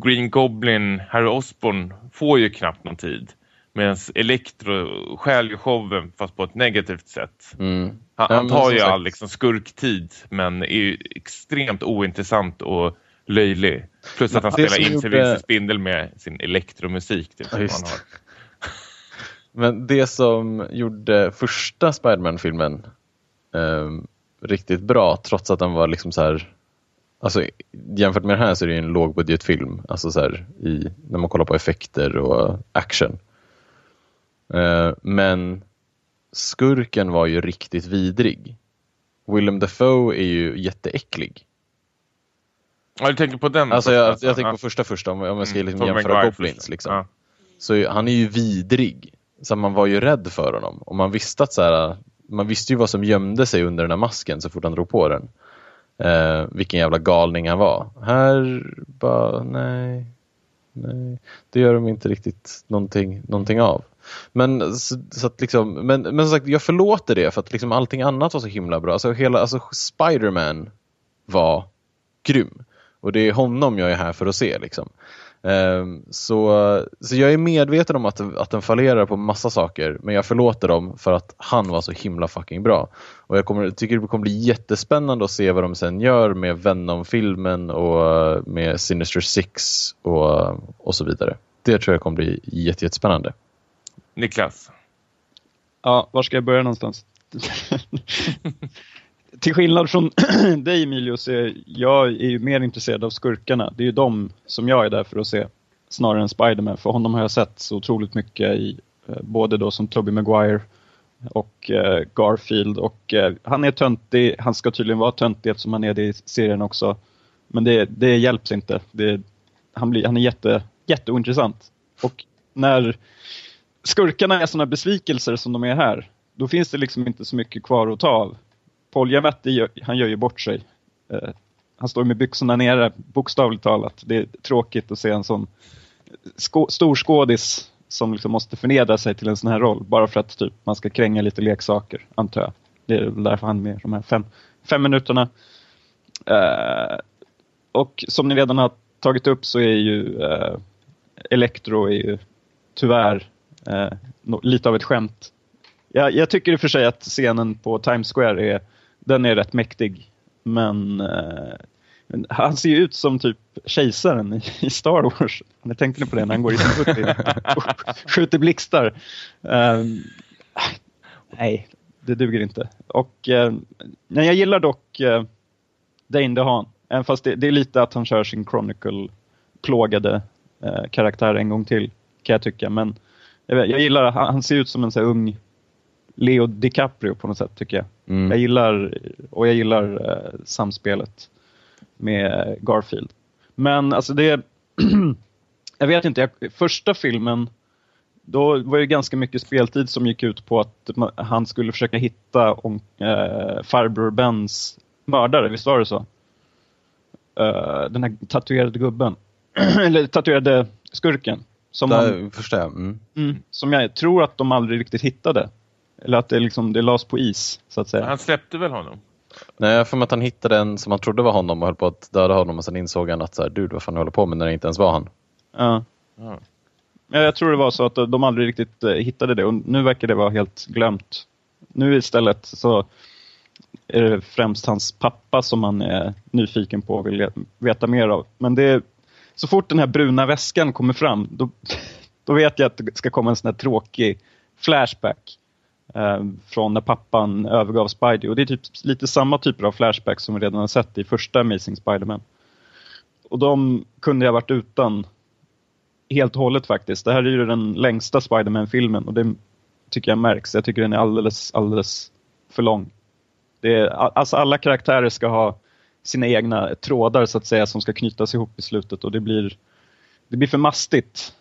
Green Goblin, Harry Osborn får ju knappt någon tid. Medan Electro stjäl ju showen fast på ett negativt sätt. Mm. Han, Ja, han tar ju all liksom, skurktid men är ju extremt ointressant och löjlig. Plus att han spelar in sig gjorde- Spindel med sin elektromusik. Typ, Ja, som just han har. Men det som gjorde första Spiderman-filmen ehm, riktigt bra, trots att den var liksom så här... Alltså, jämfört med den här så är det ju en lågbudgetfilm, alltså så här, i, när man kollar på effekter och action. Eh, men skurken var ju riktigt vidrig. Willem Dafoe är ju jätteäcklig. Ja, du tänker på den? Alltså jag, jag tänker på första första, om, om jag ska Mm, liksom Tobey jämföra Goblins. Liksom. Ja. Så han är ju vidrig. Så man var ju rädd för honom. Och man visste att så här, man visste ju vad som gömde sig under den här masken så fort han drog på den. Eh, vilken jävla galning han var. Här bara, nej, nej. Det gör de inte riktigt någonting, någonting av. Men, så, så att liksom, men, men som sagt, jag förlåter det för att liksom allting annat var så himla bra. Alltså, hela, alltså Spider-Man var grym. Och det är honom jag är här för att se. Liksom. Ehm, så, så jag är medveten om att, att den fallerar på massa saker men jag förlåter dem för att han var så himla fucking bra. Och jag kommer, tycker det kommer bli jättespännande att se vad de sen gör med Venom-filmen och med Sinister Six och, och så vidare. Det tror jag kommer bli jätte, jättespännande. Niklas. Ja, var ska jag börja någonstans? Till skillnad från dig Emilio, så är jag är ju mer intresserad av skurkarna. Det är ju de som jag är där för att se, snarare än Spiderman. För honom har jag sett så otroligt mycket i, eh, både då som Tobey Maguire och eh, Garfield. Och eh, han är töntig, han ska tydligen vara töntig eftersom han är det i serien också. Men det, det hjälps inte. Det, han, blir, han är jätte, jätteointressant. Och när skurkarna är sådana besvikelser som de är här, då finns det liksom inte så mycket kvar att ta av. Paul Giamatti, gör- han gör ju bort sig. Eh, han står med byxorna nere, bokstavligt talat. Det är tråkigt att se en sån storskådis stor skådis som liksom måste förnedra sig till en sån här roll. Bara för att typ, man ska kränga lite leksaker, antar jag. Det är väl därför han är med de här fem, fem minuterna. Eh, och som ni redan har tagit upp så är ju eh, Electro är ju tyvärr eh, lite av ett skämt. Jag, jag tycker i och för sig att scenen på Times Square är, den är rätt mäktig. Men eh, han ser ju ut som typ kejsaren i, Star Wars. Jag tänkte ni på det när han går i sin och skjuter blixtar? Eh, nej, det duger inte. Och, eh, nej, jag gillar dock eh, Dane DeHaan. Även fast det, det är lite att han kör sin Chronicle-plågade eh, karaktär en gång till, kan jag tycka. Men jag, vet, jag gillar, han, han ser ut som en så här ung Leo DiCaprio på något sätt, tycker jag. Mm. Jag gillar, och jag gillar eh, samspelet med Garfield. Men alltså det, jag vet inte, jag, första filmen, då var det ganska mycket speltid som gick ut på att han skulle försöka hitta om, eh, farbror Bens mördare, visst var det så? Eh, den här tatuerade gubben, eller tatuerade skurken. Som, Där förstår jag. Mm. mm, som jag tror att de aldrig riktigt hittade. Eller att det, liksom, det lades på is, så att säga. Han släppte väl honom? Nej, jag för mig att han hittade en som han trodde var honom och höll på att döda honom och sen insåg han att så här, du vad fan håller på med när det inte ens var han. Ja. Ja. Ja, jag tror det var så att de aldrig riktigt eh, hittade det och nu verkar det vara helt glömt. Nu istället så är det främst hans pappa som man är nyfiken på och vill veta mer av. Men det är, så fort den här bruna väskan kommer fram då, då vet jag att det ska komma en sån här tråkig flashback Eh, från när pappan övergav Spidey. Och det är typ lite samma typer av flashbacks som vi redan har sett i första Amazing Spider-Man. Och de kunde jag varit utan helt och hållet faktiskt. Det här är ju den längsta Spider-Man-filmen och det tycker jag märks. Jag tycker den är alldeles, alldeles för lång. Det är, alltså alla karaktärer ska ha sina egna trådar så att säga som ska knytas ihop i slutet och det blir, det blir för mastigt.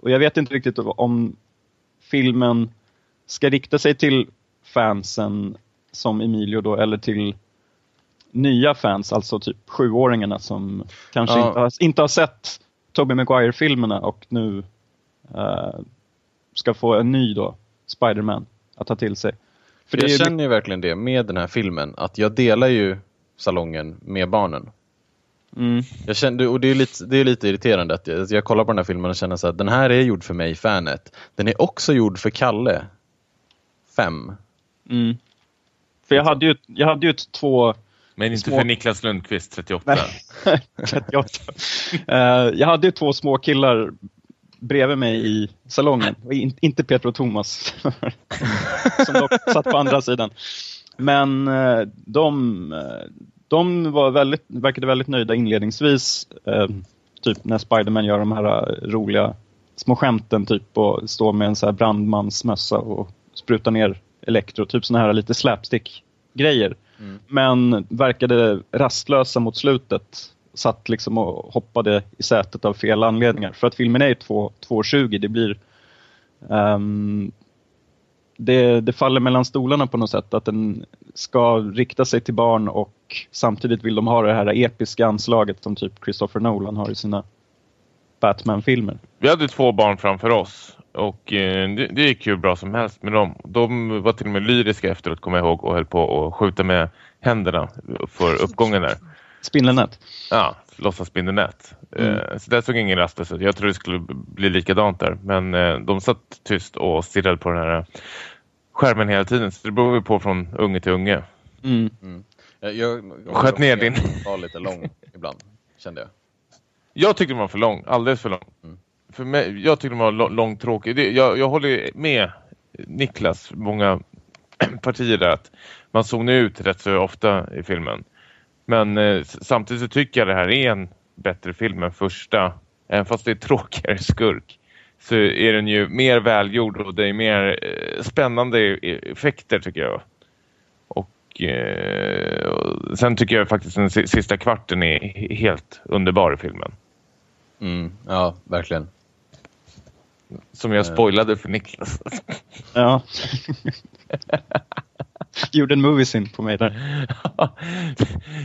Och jag vet inte riktigt om filmen ska rikta sig till fansen som Emilio då eller till nya fans, alltså typ sjuåringarna som kanske Ja. inte, har, inte har sett Tobey Maguire-filmerna och nu eh, ska få en ny då, Spider-Man, att ta till sig. För jag ju känner ju verkligen det med den här filmen, att jag delar ju salongen med barnen. Mm. Jag kände, och det är, lite, det är lite irriterande att jag, jag kollar på den här filmen och känner så att den här är gjord för mig, fanet. Den är också gjord för Kalle. Fem. Mm. För jag hade ju, jag hade ju ett två Men inte Små- för Niklas Lundqvist, 38. Nej. 38. Eh, jag hade ju två små killar bredvid mig i salongen. In, inte Peter och Thomas. som dock satt på andra sidan. Men eh, de, eh, de var väldigt, verkade väldigt nöjda inledningsvis. Typ när Spiderman gör de här roliga små skämten typ och står med en så här brandmansmössa och sprutar ner elektro. Typ såna här lite slapstick-grejer. Men verkade rastlösa mot slutet. Satt liksom och hoppade i sätet av fel anledningar. För att filmen är ju 2 2.20. Det blir... ehm, det, det faller mellan stolarna på något sätt. Att den ska rikta sig till barn och samtidigt vill de ha det här episka anslaget som typ Christopher Nolan har i sina Batman-filmer. Vi hade två barn framför oss och eh, det, det gick ju bra som helst med dem. De var till och med lyriska efteråt, kommer jag ihåg, och höll på att skjuta med händerna för uppgången där. Spindelnät. Ja, låtsasspindelnät. Mm. Eh, så där såg ingen rastlös ut. Jag tror det skulle bli likadant där. Men eh, de satt tyst och stirrade på den här skärmen hela tiden. Så det beror ju på från unge till unge. Mm. Jag, jag, jag Sköt ner din. var lite lång ibland, kände jag. Jag tyckte den var för lång, alldeles för lång. Mm. För mig, jag tycker de var långtråkiga. långtråkig. Jag, jag håller med Niklas, många partier där, att man zonar ut rätt så ofta i filmen. Men eh, samtidigt så tycker jag det här är en bättre film än första. Även fast det är tråkigare skurk. Så är den ju mer välgjord och det är mer eh, spännande e-, effekter tycker jag. Och, eh, och sen tycker jag faktiskt den sista kvarten är helt underbar i filmen. Mm, ja, verkligen. Som jag spoilade för Niklas. Ja. Gjorde en moviesin på mig där.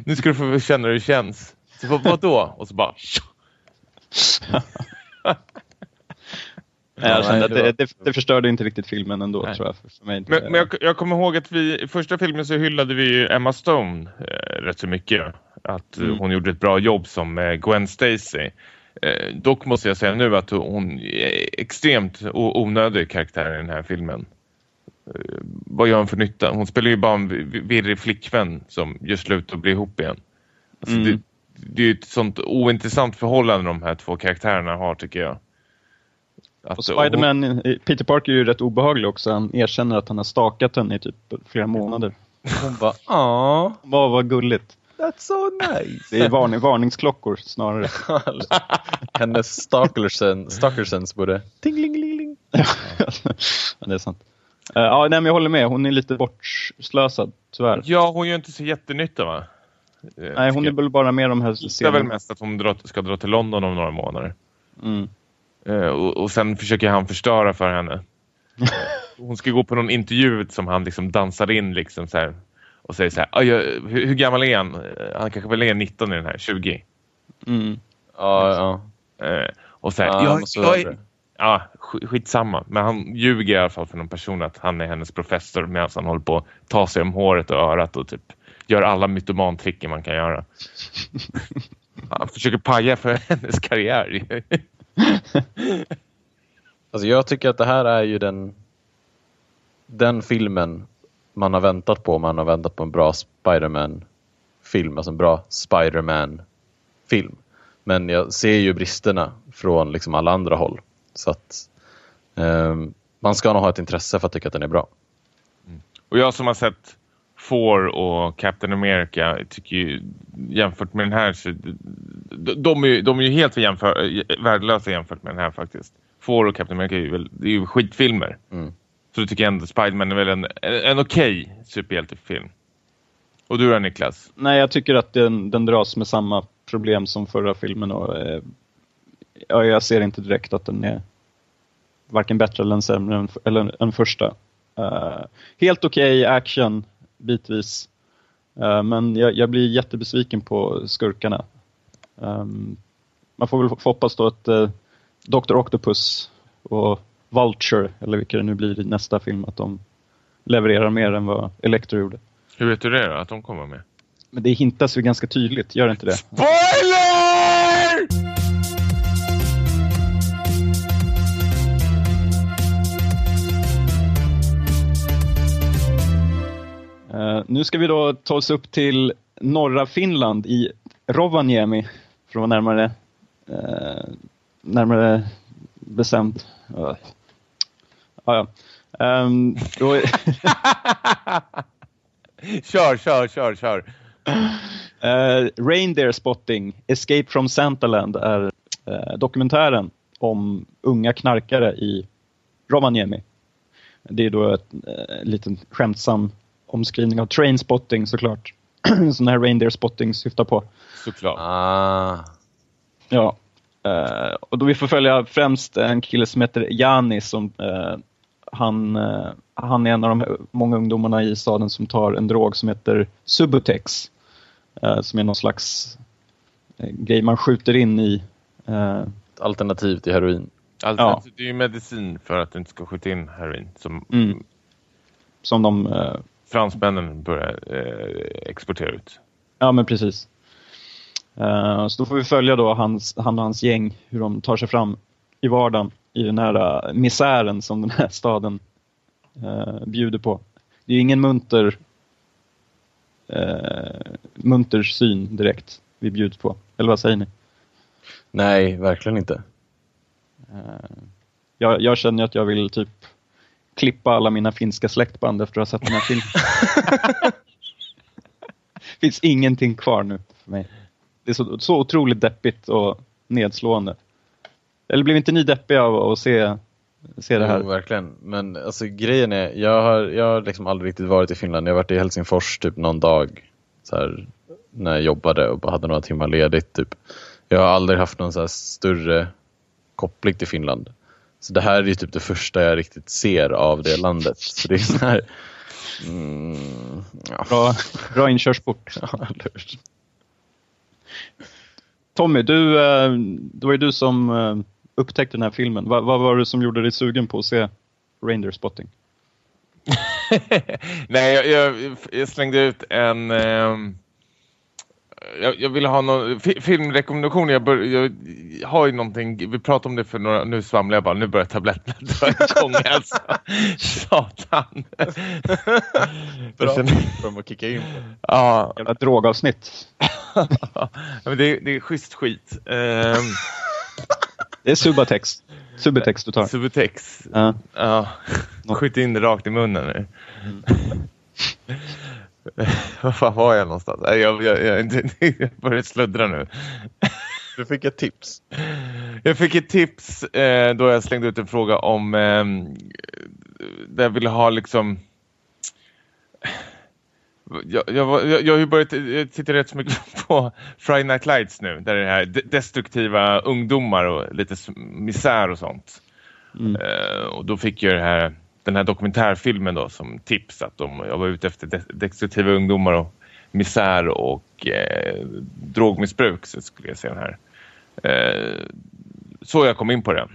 nu ska du få känna hur det känns. Så vad, vad då? Och så bara... Nej, jag kände att det det, det, förstörde inte riktigt filmen ändå Nej. tror jag. För, mig. Men, men jag, jag kommer ihåg att vi i första filmen så hyllade vi Emma Stone eh, rätt så mycket. Att eh, Mm. hon gjorde ett bra jobb som eh, Gwen Stacy. Eh, dock måste jag säga nu att hon är extremt onödig karaktär i den här filmen. Eh, vad gör hon för nytta? Hon spelar ju bara en vi- virrig flickvän som gör slut och blir ihop igen. Alltså Mm. det, det är ju ett sånt ointressant förhållande de här två karaktärerna har tycker jag. Att Och Spiderman, Peter Parker är ju rätt obehaglig också. Han erkänner att han har stakat henne i typ flera månader. Hon bara, ah, Vad var gulligt. That's so nice. Det är varning, varningsklockor snarare. Hennes stalkersen, stalkersens borde tinglingeling. ja, det är sant. Eh, ja, nej, men jag håller med. Hon är lite bortslösad, tyvärr. Ja, hon gör inte så jättenytta va? Eh, Nej, hon är väl bara med de här Det är väl mest att hon ska dra till London om några månader. Mm. Eh, och, och sen försöker han förstöra för henne. Hon ska gå på någon intervju som han liksom dansar in liksom så här. Och säger så här, "Aj, jag, hur, hur gammal är han? Eh, Han kanske väl är 19 i den här, 20. Mm. Ja, ja. Eh, och så här, Ja, jag, jag, det. ja, sk- skitsamma. Men han ljuger i alla fall för någon person att han är hennes professor medan han håller på att ta sig om håret och örat och typ gör alla mytomantricken man kan göra. Han försöker paja för hennes karriär. Alltså jag tycker att det här är ju den den filmen man har väntat på. Man har väntat på en bra Spider-Man-film, alltså en bra Spider-Man-film. Men jag ser ju bristerna från liksom alla andra håll. Så att ehm, man ska nog ha ett intresse för att tycka att den är bra. Och jag som har sett Thor och Captain America tycker ju jämfört med den här så de, de, är, de är ju helt jämför, värdelösa jämfört med den här faktiskt. Thor och Captain America är ju, väl, det är ju skitfilmer. Mm. Så då tycker jag ändå Spiderman är väl en, en okej superhjältefilm. Och du då Niklas? Nej, jag tycker att den, den dras med samma problem som förra filmen och eh, ja, jag ser inte direkt att den är varken bättre eller sämre än, eller, än första. Uh, helt okej okay, action bitvis. Eh, men jag, jag, blir jättebesviken på skurkarna. Um, man får väl hoppas då att eh, uh, Dr. Octopus och Vulture, eller vilka det nu blir i nästa film, att de levererar mer än vad Electro gjorde. Hur vet du det då, att de kommer med? Men det hintas ju ganska tydligt, gör det inte det? SPOILER! Uh, nu ska vi då ta oss upp till norra Finland i Rovaniemi, för att vara närmare, uh, närmare bestämt. Uh. Ja. Um, då... kör, kör, kör, kör. Uh, Reindeer Spotting, Escape from Santaland är uh, dokumentären om unga knarkare i Rovaniemi. Det är då ett uh, liten skämtsam omskrivning av Trainspotting såklart. Som den här Reindeer Spotting syftar på. Såklart. Ah. Ja. Uh, och då vi får följa främst en kille som heter Janis som han, uh, han är en av de många ungdomarna i staden som tar en drog som heter Subutex. som är någon slags grej man skjuter in i. Alternativ till heroin. Alltså, ja. Det är ju medicin för att du inte ska skjuta in heroin. Som, mm. som de... fransmännen börjar exportera ut. Ja men precis. Så då får vi följa då hans, han och hans gäng, hur de tar sig fram i vardagen i den här uh, misären som den här staden uh, bjuder på. Det är ingen munter, munter syn direkt vi bjuds på. Eller vad säger ni? Nej, verkligen inte. Jag, jag känner att jag vill typ klippa alla mina finska släktband efter att ha sett den här filmen. finns ingenting kvar nu för mig. Det är så, så otroligt deppigt och nedslående. Eller blev inte ni deppiga av att se, se det här? Jo, verkligen. Men alltså, grejen är, jag har, jag har liksom aldrig riktigt varit i Finland. Jag har varit i Helsingfors typ någon dag så här, när jag jobbade och bara hade några timmar ledigt. Typ. Jag har aldrig haft någon så här större koppling till Finland. Så det här är typ det första jag riktigt ser av det landet. Så det är så här, mm, ja. bra, bra inkörsport. Ja, Tommy, du, eh, det var ju du som eh, upptäckte den här filmen. Vad, vad var det som gjorde dig sugen på att se Reindeer Spotting? Nej, jag, jag, jag, slängde ut en... Um, jag, jag ville ha någon filmrekommendation. Jag, bör, jag, har ju någonting. Vi pratade om det för några... Nu svamlar jag bara. Nu börjar tabletterna dra igång alltså. Satan. Bra för att kicka in på. Ja. Jävla drogavsnitt. men det, det är schysst skit. Um, det är Subatex. Subutex du tar. Subutex. Ja. ja. Skjut in det rakt i munnen nu. Mm. Var fan var jag någonstans? Jag, jag, jag, jag börjar sluddra nu. Du fick ett tips. Jag fick ett tips eh, då jag slängde ut en fråga om eh, där jag ville ha liksom jag, jag, jag, jag har ju börjat titta rätt så mycket på Friday Night Lights nu. Där det är här destruktiva ungdomar och lite misär och sånt. Mm. Uh, och då fick jag här, den här dokumentärfilmen då som tips att de, jag var ute efter destruktiva ungdomar och misär och eh, drogmissbruk så skulle jag se den här. Eh, så jag kom in på den.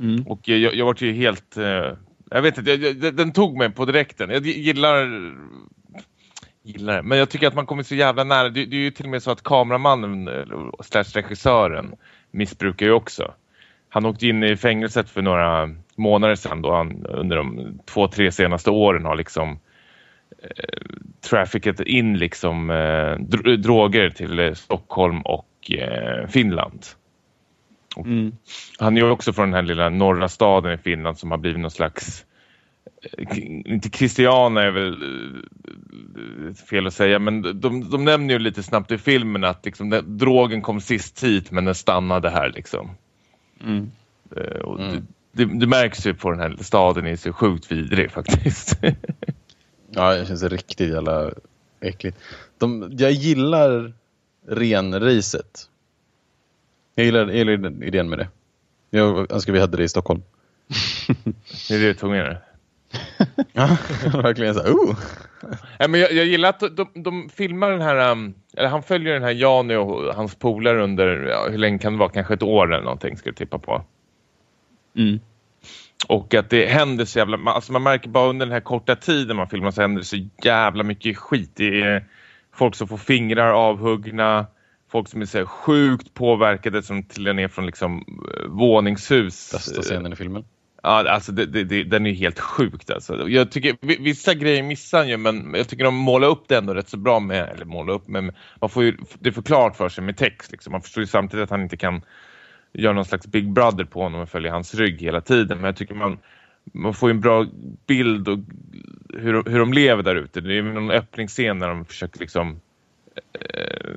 Mm. Och jag, jag var ju helt... Eh, jag vet inte, jag, den tog mig på direkten. Jag gillar gillar det. Men jag tycker att man kommer så jävla nära. Det, det är ju till och med så att kameramannen slash regissören missbrukar ju också. Han åkte in i fängelset för några månader sedan då han under de två, tre senaste åren har liksom eh, traffickat in liksom eh, dro droger till eh, Stockholm och eh, Finland. Och mm. Han är ju också från den här lilla norra staden i Finland som har blivit någon slags inte Christiana är väl eh, fel att säga men de, de nämner ju lite snabbt i filmen att liksom, den, drogen kom sist hit men den stannade här liksom. Mm. Uh, och mm. det, det märks ju på den här staden är så sjukt vidrig faktiskt. Ja, det känns riktigt jävla äckligt. De, jag gillar renriset. Jag gillar, jag gillar idén med det. Jag önskar vi hade det i Stockholm. det är det du tog med dig. Ja, verkligen så oh. Ja, men jag, jag gillar att de, de, filmar den här, um, eller han följer den här Jani och hans polare under, ja, hur länge kan det vara, kanske ett år eller någonting ska jag tippa på. Mm. Och att det händer så jävla, man- alltså man märker bara under den här korta tiden man filmar så händer det så jävla mycket skit. Det är folk som får fingrar avhuggna, folk som är så sjukt påverkade som trillar ner från liksom eh, våningshus. Bästa scenen i filmen. Ja, alltså det, det, det, den är helt sjukt alltså. Jag tycker, vi- vissa grejer missar han ju, men jag tycker de målar upp det ändå rätt så bra med, eller måla upp, men man får ju det förklarat för sig med text liksom. Man förstår ju samtidigt att han inte kan göra någon slags Big Brother på honom och följa hans rygg hela tiden, men jag tycker man man får en bra bild och hur, hur de lever där ute. Det är ju någon öppningsscen när de försöker liksom eh,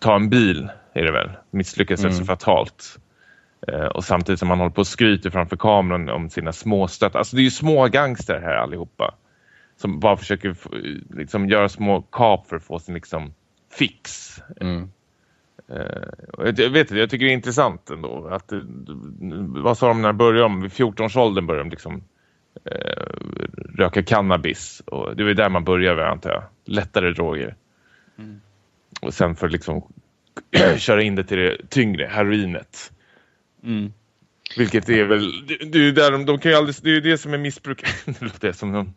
ta en bil, är det väl. Misslyckas rätt så Mm. fatalt. Eh, och samtidigt som man håller på och skryter framför kameran om sina småstöt. Alltså det är ju små gangster här allihopa. Som bara försöker liksom göra små kap för att få sin liksom fix. Mm. Eh, jag, vet inte, jag tycker det är intressant ändå. Att, det- vad sa de när de började om? Vid 14-årsåldern började de liksom eh, röka cannabis. Och det var där man började antar jag. Lättare droger. Och sen för att liksom köra in det till det tyngre, heroinet. Mm. Vilket är väl, det, det är där de, de kan ju aldrig, det är ju det som är missbruk. det låter som de,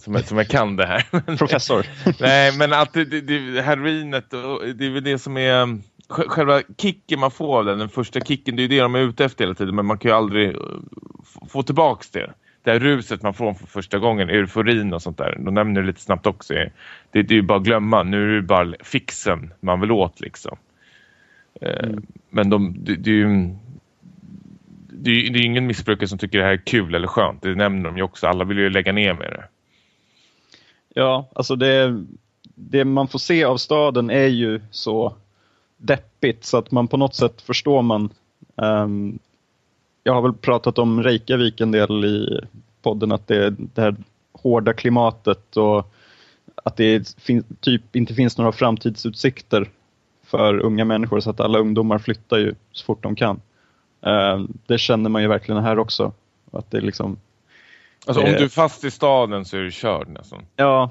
som, jag, som jag kan det här. Professor. Nej, men att det, det, det, heroinet, det är väl det som är sj- själva kicken man får av den, den första kicken, det är ju det de är ute efter hela tiden, men man kan ju aldrig f- få tillbaks det. Det här ruset man får för första gången, euforin och sånt där, de nämner det lite snabbt också. Det, det är ju bara att glömma, nu är det bara fixen man vill åt liksom. Eh, Men de, det, det är ju det är, det är ingen missbrukare som tycker det här är kul eller skönt. Det nämner de ju också. Alla vill ju lägga ner med det. Ja, alltså det, det man får se av staden är ju så deppigt så att man på något sätt förstår man. Um, jag har väl pratat om Reykjavik en del i podden, att det är det här hårda klimatet och att det fin, typ inte finns några framtidsutsikter för unga människor så att alla ungdomar flyttar ju så fort de kan. Ehm, det känner man ju verkligen här också. Att det är liksom, Alltså Det- om du är fast i staden så är du körd nästan. Ja,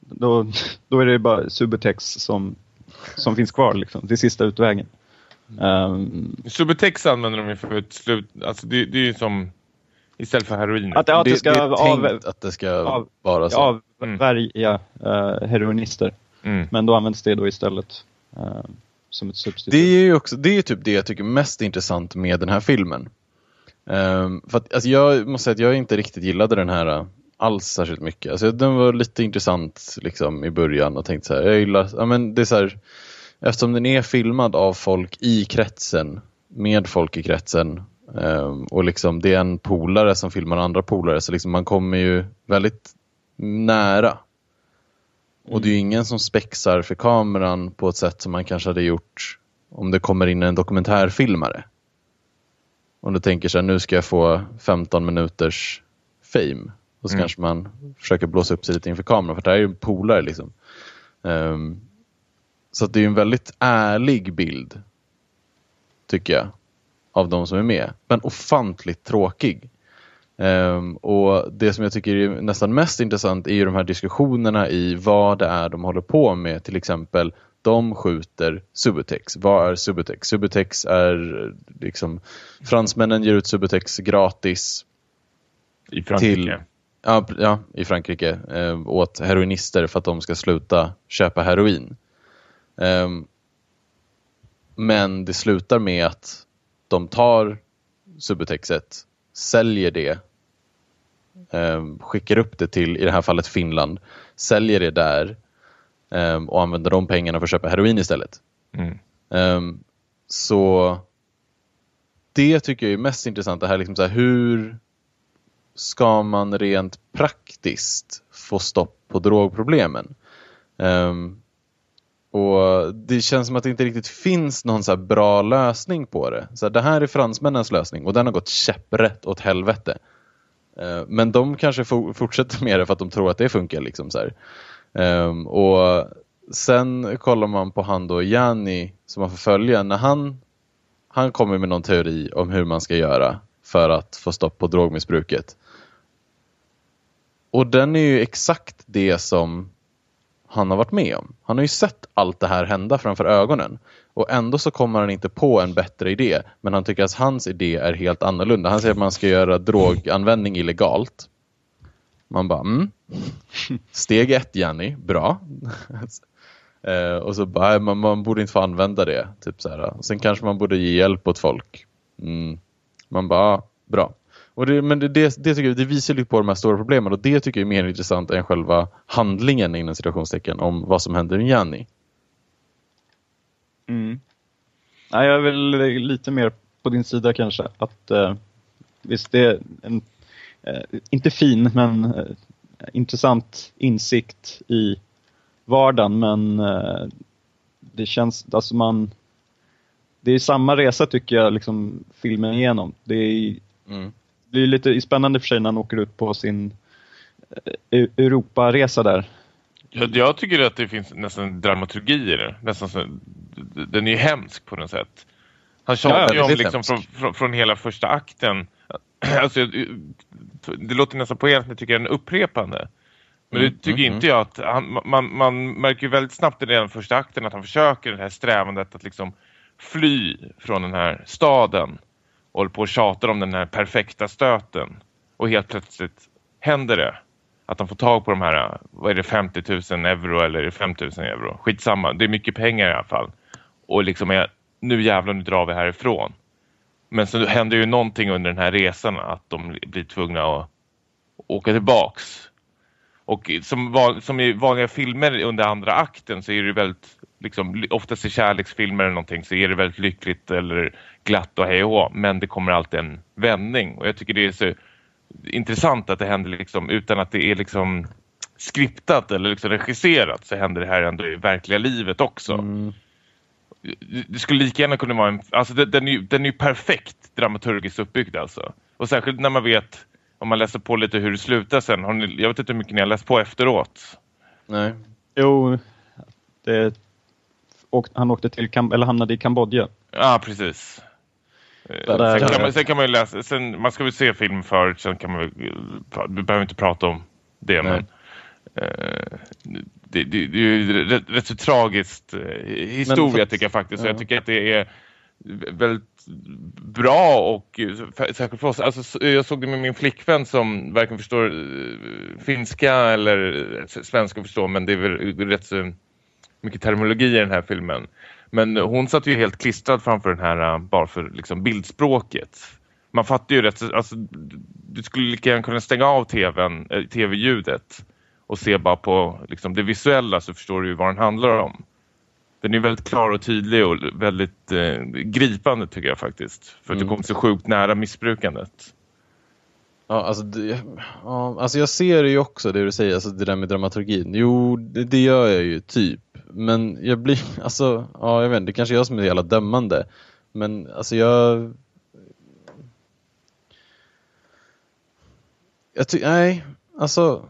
då, då är det bara Subutex som, som finns kvar. Liksom. Det är sista utvägen. Ehm, Subutex använder de ju för ett slut. Alltså det, det är ju som istället för heroin. att, ja, att det, ska det av, att det ska av- vara så. avvärja uh, heroinister. Mm. Men då används det då istället eh, som ett substitut. Det är ju också, det är typ det jag tycker är mest intressant med den här filmen. Um, för att, alltså jag måste säga att jag inte riktigt gillade den här äh, alls särskilt mycket. Alltså, den var lite intressant liksom, i början och tänkte så här, jag gillar, ja, men det är så här, eftersom den är filmad av folk i kretsen, med folk i kretsen um, och liksom det är en polare som filmar andra polare så liksom man kommer ju väldigt nära. Och det är ju ingen som spexar för kameran på ett sätt som man kanske hade gjort om det kommer in en dokumentärfilmare. Om du tänker så här, nu ska jag få 15 minuters fame. Och så Mm. kanske man försöker blåsa upp sig lite inför kameran för det här är ju en polare liksom. Ehm, så det är ju en väldigt ärlig bild. Tycker jag. Av de som är med. Men ofantligt tråkig. Ehm, och det som jag tycker är nästan mest intressant är ju de här diskussionerna i vad det är de håller på med. Till exempel, de skjuter Subutex. Vad är Subutex? Subutex är liksom, fransmännen ger ut Subutex gratis I Frankrike. till- ja, ja, i Frankrike eh, åt heroinister för att de ska sluta köpa heroin. Ehm, men det slutar med att de tar Subutexet, säljer det, skickar upp det till, i det här fallet Finland, säljer det där ehm, och använder de pengarna för att köpa heroin istället. Mm. Ehm, så det tycker jag är mest intressant. Det här, liksom så här hur ska man rent praktiskt få stopp på drogproblemen? Ehm, Och Det känns som att det inte riktigt finns någon så bra lösning på det. Så här, det här är fransmännens lösning och den har gått käpprätt åt helvete. Eh, men de kanske fortsätter med det för att de tror att det funkar. Liksom, så här. Ehm, och Sen kollar man på han då, Jani, som man får följa. När han, han kommer med någon teori om hur man ska göra för att få stopp på drogmissbruket. Och den är ju exakt det som han har varit med om. Han har ju sett allt det här hända framför ögonen. Och ändå så kommer han inte på en bättre idé. Men han tycker att hans idé är helt annorlunda. Han säger att man ska göra droganvändning illegalt. Man bara, mm. Steg ett Jenny, bra. eh, och så bara, man, man borde inte få använda det. Typ så här. Sen kanske man borde ge hjälp åt folk. Mm. Man bara, ah, bra. Och det, men det, det, det, tycker jag, det visar lite på de här stora problemen och det tycker jag är mer intressant än själva handlingen inom situationstecken om vad som händer med Jenny. Mm. Ja, jag är väl lite mer på din sida kanske. Att eh, Visst, det är en, eh, inte fin, men eh, intressant insikt i vardagen. Men eh, det känns, alltså man... Det är samma resa tycker jag, liksom filmen igenom. Det är, Mm. det är lite spännande för sig när han åker ut på sin eh, Europaresa där. Jag, jag tycker att det finns nästan dramaturgi i det. Nästan den är ju hemsk på något sätt. Han tjatar Ja, ju om liksom från, från, från hela första akten. Alltså, det låter nästan på att jag tycker den är upprepande. Men Mm, det tycker mm, inte jag att han, man, man märker ju väldigt snabbt i den första akten att han försöker det här strävandet att liksom fly från den här staden och håller på och tjatar om den här perfekta stöten. Och helt plötsligt händer det. Att de får tag på de här, vad är det, 50 000 euro eller är det 5 000 euro? Skitsamma, det är mycket pengar i alla fall. Och liksom är, nu jävlar nu drar vi härifrån. Men så händer ju någonting under den här resan att de blir tvungna att åka tillbaks. Och som, van, som i vanliga filmer under andra akten så är det väldigt, liksom, oftast i kärleksfilmer eller någonting så är det väldigt lyckligt eller glatt och hej och hå, Men det kommer alltid en vändning. Och jag tycker det är så intressant att det händer liksom utan att det är liksom skriptat eller liksom regisserat så händer det här ändå i verkliga livet också. Mm. Det skulle lika gärna kunna vara en... Alltså den, är ju, den är ju perfekt dramaturgiskt uppbyggd alltså. Och särskilt när man vet, om man läser på lite hur det slutar sen. Har ni, jag vet inte hur mycket ni har läst på efteråt. Nej. Jo, det, åk, han åkte till eller hamnade i Kambodja. Ja, precis. Eh, Där- sen, kan man, sen kan man ju läsa, sen, man ska väl se film förut, sen kan man väl- vi behöver inte prata om det, Nej. men eh, det, det, det är ju rätt, rätt så tragiskt eh, historia för- tycker jag faktiskt. Så ja. Jag tycker att det är väldigt bra och eh, särskilt för oss. Alltså, så- jag såg det med min flickvän som varken förstår eh, finska eller svenska förstår, men det är väl rätt så mycket terminologi i den här filmen. Men hon satt ju helt klistrad framför den här bara för liksom, bildspråket. Man fattar ju rätt, så- alltså, du skulle lika gärna kunna stänga av tvn, tv-ljudet och se bara på liksom, det visuella så förstår du ju vad den handlar om. Den är väldigt klar och tydlig och väldigt eh, gripande tycker jag faktiskt. För att Mm. du kommer så sjukt nära missbrukandet. Ja, alltså, det, ja, alltså jag ser det ju också, det du säger, alltså det där med dramaturgin. Jo, det, det gör jag ju typ. Men jag blir, alltså, ja jag vet inte, det kanske är jag som är jävla dömande. Men alltså jag... Jag tycker, nej, alltså,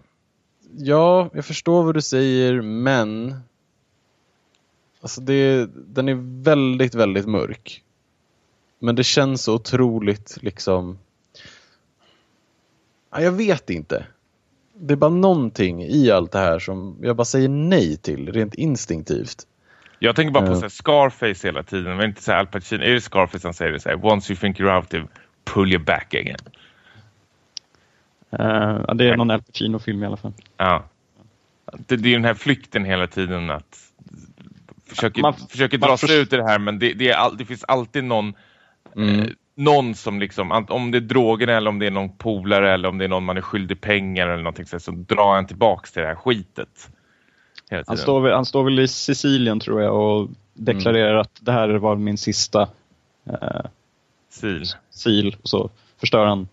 ja, jag förstår vad du säger, men Alltså det, den är väldigt, väldigt mörk. Men det känns så otroligt liksom Ja, jag vet inte. Det är bara någonting i allt det här som jag bara säger nej till, rent instinktivt. Jag tänker bara på Ja. så Scarface hela tiden. Men inte så Al Pacino. Är det Scarface som säger det så här? Once you think you're out, of, pull you back again. Ja, det är någon Al Pacino-film i alla fall. Ja. Det, det är den här flykten hela tiden att försöker, Man- försöker dra sig ut i det här men det, det, all, det finns alltid någon Mm. eh, någon som liksom, om det är drogerna eller om det är någon polare eller om det är någon man är skyldig pengar eller någonting så, så drar han tillbaks till det här skitet. Han står, han står väl i Sicilien tror jag och deklarerar att det här var min sista eh, Sil. sil. Och så förstör han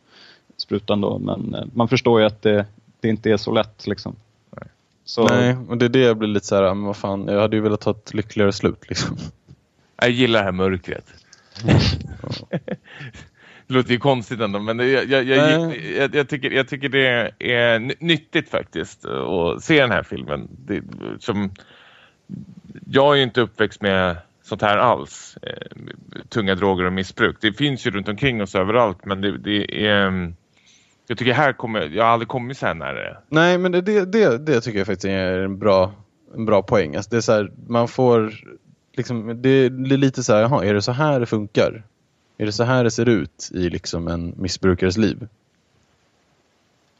sprutan då. Men eh, man förstår ju att det, det inte är så lätt. Liksom. Så, Nej, och det är det jag blir lite så här, men vad fan, jag hade ju velat ha ett lyckligare slut liksom. Jag gillar det här mörkret. det låter ju konstigt ändå, men det, jag, jag, jag, Nej. jag, jag, tycker, jag tycker det är ny- nyttigt faktiskt att se den här filmen. Det, som, jag är ju inte uppväxt med sånt här alls. Eh, tunga droger och missbruk. Det finns ju runt omkring oss överallt, men det, det är... Jag tycker här kommer, jag har aldrig kommit så här nära. Nej, men det, det, det, tycker jag faktiskt är en bra, en bra poäng. Alltså det är så här, man får liksom, det blir lite så här, jaha, är det så här det funkar? Är det så här det ser ut i liksom en missbrukares liv?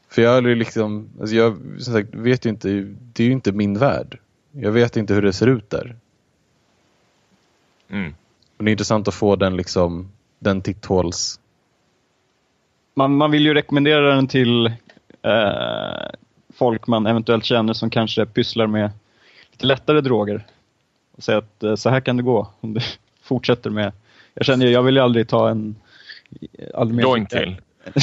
För jag aldrig liksom, alltså jag som sagt, vet ju inte, det är ju inte min värld. Jag vet inte hur det ser ut där. Mm. Och det är intressant att få den liksom, den titthåls... man, man vill ju rekommendera den till eh, folk man eventuellt känner som kanske pysslar med lite lättare droger. Och säga att eh, så här kan det gå om du fortsätter med... Jag känner ju, jag vill ju aldrig ta en... Aldrig mer Joint till.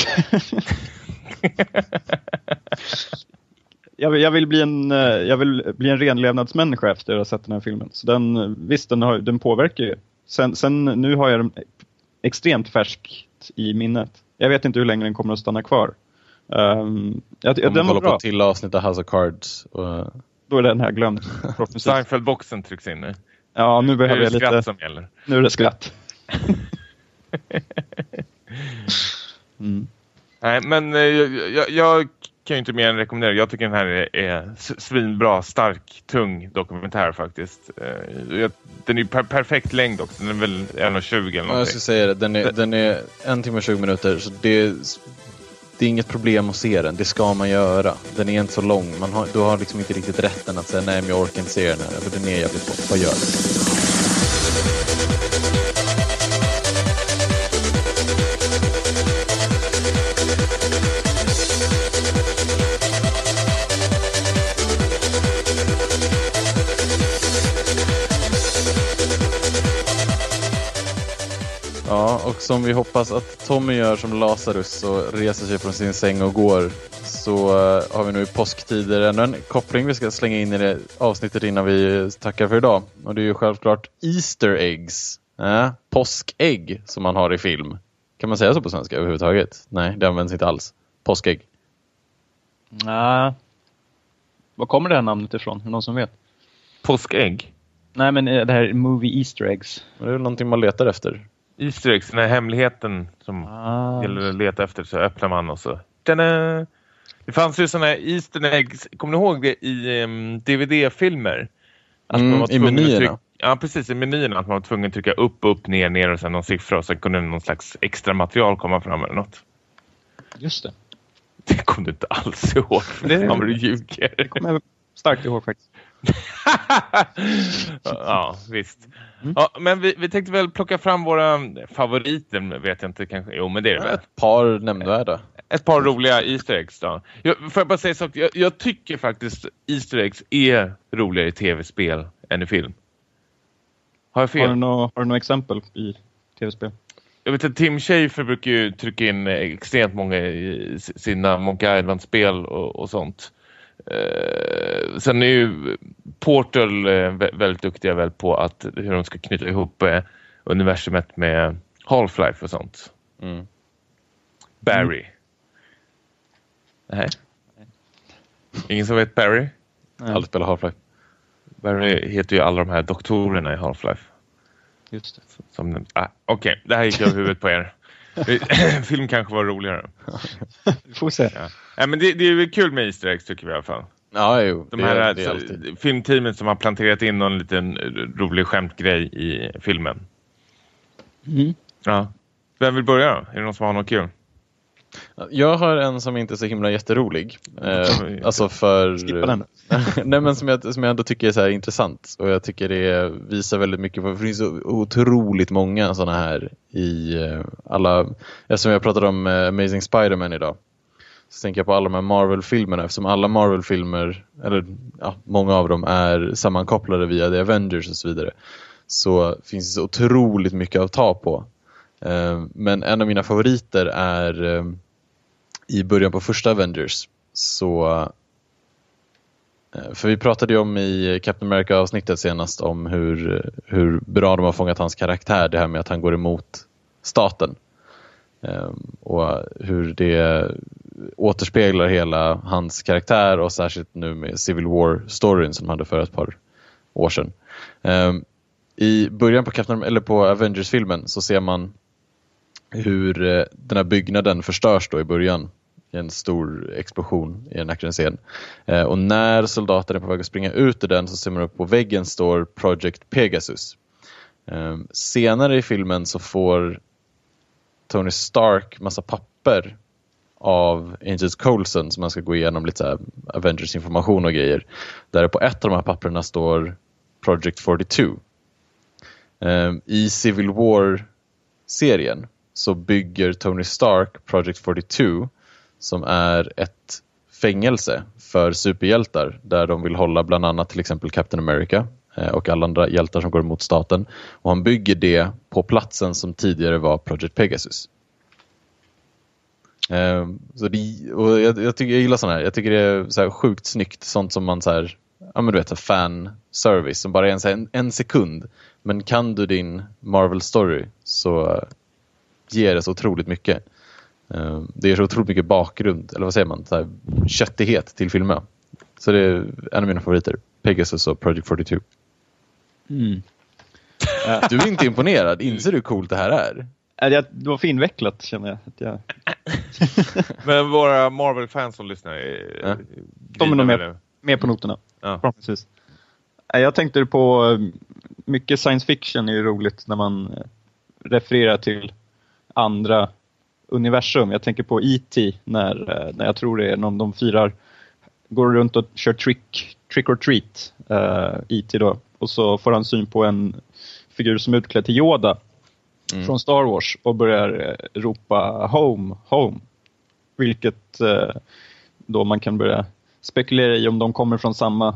jag, vill, jag, vill bli en, eh, jag vill bli en renlevnadsmänniska efter att ha sett den här filmen. Så den, eh, visst, den, har, den påverkar ju. Sen, sen nu har jag den extremt färskt i minnet. Jag vet inte hur länge den kommer att stanna kvar. Um, jag, Om den man kollar på ett till avsnitt av House of Cards. Och, Då är den här glömd. Seinfeld-boxen trycks in nu. Ja, nu Nu är behöver det jag skratt lite... som gäller. Nu är det skratt. Mm. Nej, men eh, jag, jag, jag kan ju inte mer än rekommendera. Jag tycker den här är, svinbra, stark, tung dokumentär faktiskt. Eh, Den är per, perfekt längd också. Den är väl 1,20 eller Ja, jag någonting. skulle säga det. Den är, den är en timme och 20 minuter. Så det, det är inget problem att se den. Det ska man göra. Den är inte så lång. Man har, du har liksom inte riktigt rätten att säga nej men jag orkar inte se den här. För den är jävligt bra. Vad gör det? Som vi hoppas att Tommy gör som Lazarus och reser sig från sin säng och går så eh, har vi nu i påsktider ännu en koppling vi ska slänga in i det avsnittet innan vi tackar för idag. Och det är ju självklart Easter eggs. Äh, påskägg som man har i film. Kan man säga så på svenska överhuvudtaget? Nej, det används inte alls. Påskägg. Nej. Var kommer det här namnet ifrån? Är det någon som vet? Påskägg. Nej, men eh, det här Movie Easter Eggs. Det är väl någonting man letar efter. Easter eggs, den här hemligheten som Ah. gäller att leta efter så öppnar man och så... Tada! Det fanns ju sådana här Easter eggs, kommer ni ihåg det i um, DVD-filmer? Att Mm, i menyerna. trycka- Ja, precis. I menyerna. Att man var tvungen att trycka upp, upp, ner, ner och sen någon siffra och sen kunde någon slags extra material komma fram eller något. Just det. Det kommer du inte alls ihåg. Det- Fan vad du ljuger. Det kommer jag starkt ihåg faktiskt. ja, visst. Ja, men vi, vi tänkte väl plocka fram våra favoriter, vet jag inte kanske. Jo, men det är det väl. Ett par nämnvärda. Ett par roliga Easter eggs då. Jag, får jag bara säga så jag, jag tycker faktiskt Easter eggs är roligare i tv-spel än i film. Har jag fel? Har du några har du några exempel i tv-spel? Jag vet att Tim Schafer brukar ju trycka in extremt många i sina Monkey Island-spel och, och sånt. Eh, sen är ju Portal eh, vä- väldigt duktiga väl på att hur de ska knyta ihop eh, universumet med Half-Life och sånt. Mm. Barry. Nej. Ingen som vet Barry? Nej, Aldrig spelat Half-Life. Barry heter ju alla de här doktorerna i Half-Life. just det. Som, ah, Okej, det här gick över huvudet på er. Film kanske var roligare. Vi får se. Ja. Nej, men det, det är väl kul med Easter eggs tycker vi i alla fall. Ja, jo. De det, här är, det är så, alltid. filmteamet som har planterat in någon liten rolig skämtgrej i filmen. Mm. Ja. Vem vill börja då? Är det någon som har något kul? Jag har en som inte är så himla jätterolig. Eh, alltså för... Skippa den. Nej men som jag, som jag ändå tycker är så här intressant. Och jag tycker det visar väldigt mycket för det finns så otroligt många sådana här i eh, alla, eftersom jag pratade om eh, Amazing Spider-Man idag. Så tänker jag på alla de här Marvel-filmerna eftersom alla Marvel-filmer, eller ja, många av dem är sammankopplade via The Avengers och så vidare. Så finns det så otroligt mycket att ta på. Eh, men en av mina favoriter är eh, i början på första Avengers så eh, För vi pratade ju om i Captain America-avsnittet senast om hur, hur bra de har fångat hans karaktär, det här med att han går emot staten. Ehm, och hur det återspeglar hela hans karaktär och särskilt nu med Civil War-storyn som de hade för ett par år sedan. Ehm, I början på, Captain, eller på Avengers-filmen så ser man hur eh, den här byggnaden förstörs då i början i en stor explosion i en actionscen. Ehm, och när soldaterna är på väg att springa ut ur den så ser man upp på väggen står Project Pegasus. Senare i filmen så får Tony Stark massa papper av Angels Coulson som man ska gå igenom lite Avengers information och grejer. Där på ett av de här papperna står Project 42. Ehm, I Civil War-serien så bygger Tony Stark Project 42 som är ett fängelse för superhjältar där de vill hålla bland annat till exempel Captain America Eh, och alla andra hjältar som går emot staten. Och han bygger det på platsen som tidigare var Project Pegasus. Ehm, så det, och jag, jag, tycker, jag gillar sådana här. Jag tycker det är så här sjukt snyggt. Sånt som man så här, ja men du vet, så fan service som bara är en, så här, en, en sekund. Men kan du din Marvel story så ger det så otroligt mycket. Ehm, det ger så otroligt mycket bakgrund, eller vad säger man, så här, köttighet till filmen. Så det är en av mina favoriter. Pegasus och Project 42. Mm. Du är inte imponerad? Inser du hur coolt det här är? Är det, var för invecklat känner jag. Att jag Men våra Marvel-fans som lyssnar är Ja. De är nog med. med på noterna. Ja. Förhoppningsvis. Nej, Jag tänkte på eh, mycket science fiction är ju roligt när man eh, refererar till andra universum. Jag tänker på E.T. när, eh, när jag tror det är någon de firar, går runt och kör trick, trick or treat, uh, E.T. då. Och så får han syn på en figur som är utklädd till Yoda Mm. från Star Wars och börjar eh, ropa home, home. Vilket eh, då man kan börja spekulera i om de kommer från samma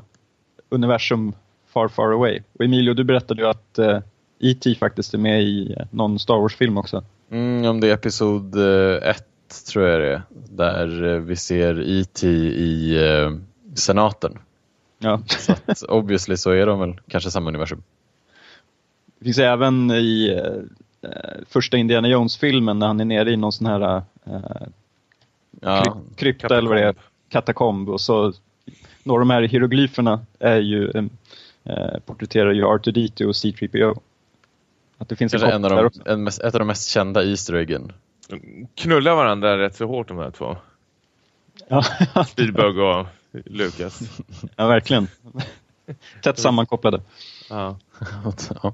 universum far far away. Och Emilio, du berättade ju att eh, E.T. faktiskt är med i någon Star Wars-film också. Mm, om det är episod eh, ett tror jag det är. Där vi ser E.T. i eh, senaten. Ja. Så att obviously så är de väl kanske samma universum. Det finns även i eh, eh, första Indiana Jones-filmen när han är nere i någon sån här eh, Ja, kry- krypta eller vad det är, katakomb och så några av de här hieroglyferna är ju, eh, porträtterar ju R2D2 och C3PO. Att det finns en en av de, en mest, ett av de mest kända Easter eggen. Knullar varandra rätt så hårt de här två. Ja, Spielberg och Lucas. ja, verkligen. Tätt sammankopplade. Ja. ja.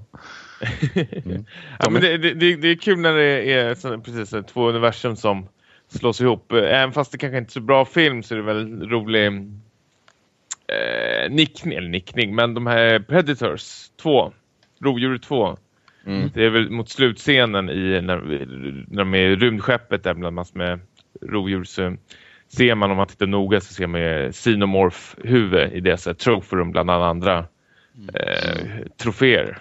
ja, men det, det, det är kul när det är precis, två universum som slås ihop. Även fast det kanske inte är så bra film så är det väl rolig eh, nickning, eller nickning, men de här Predators 2, Rovdjur 2. Mm. Det är väl mot slutscenen i när, när de är i rymdskeppet där bland massor med rovdjur så ser man om man tittar noga så ser man ju Xenomorph-huvud i deras troférum bland alla andra eh, troféer.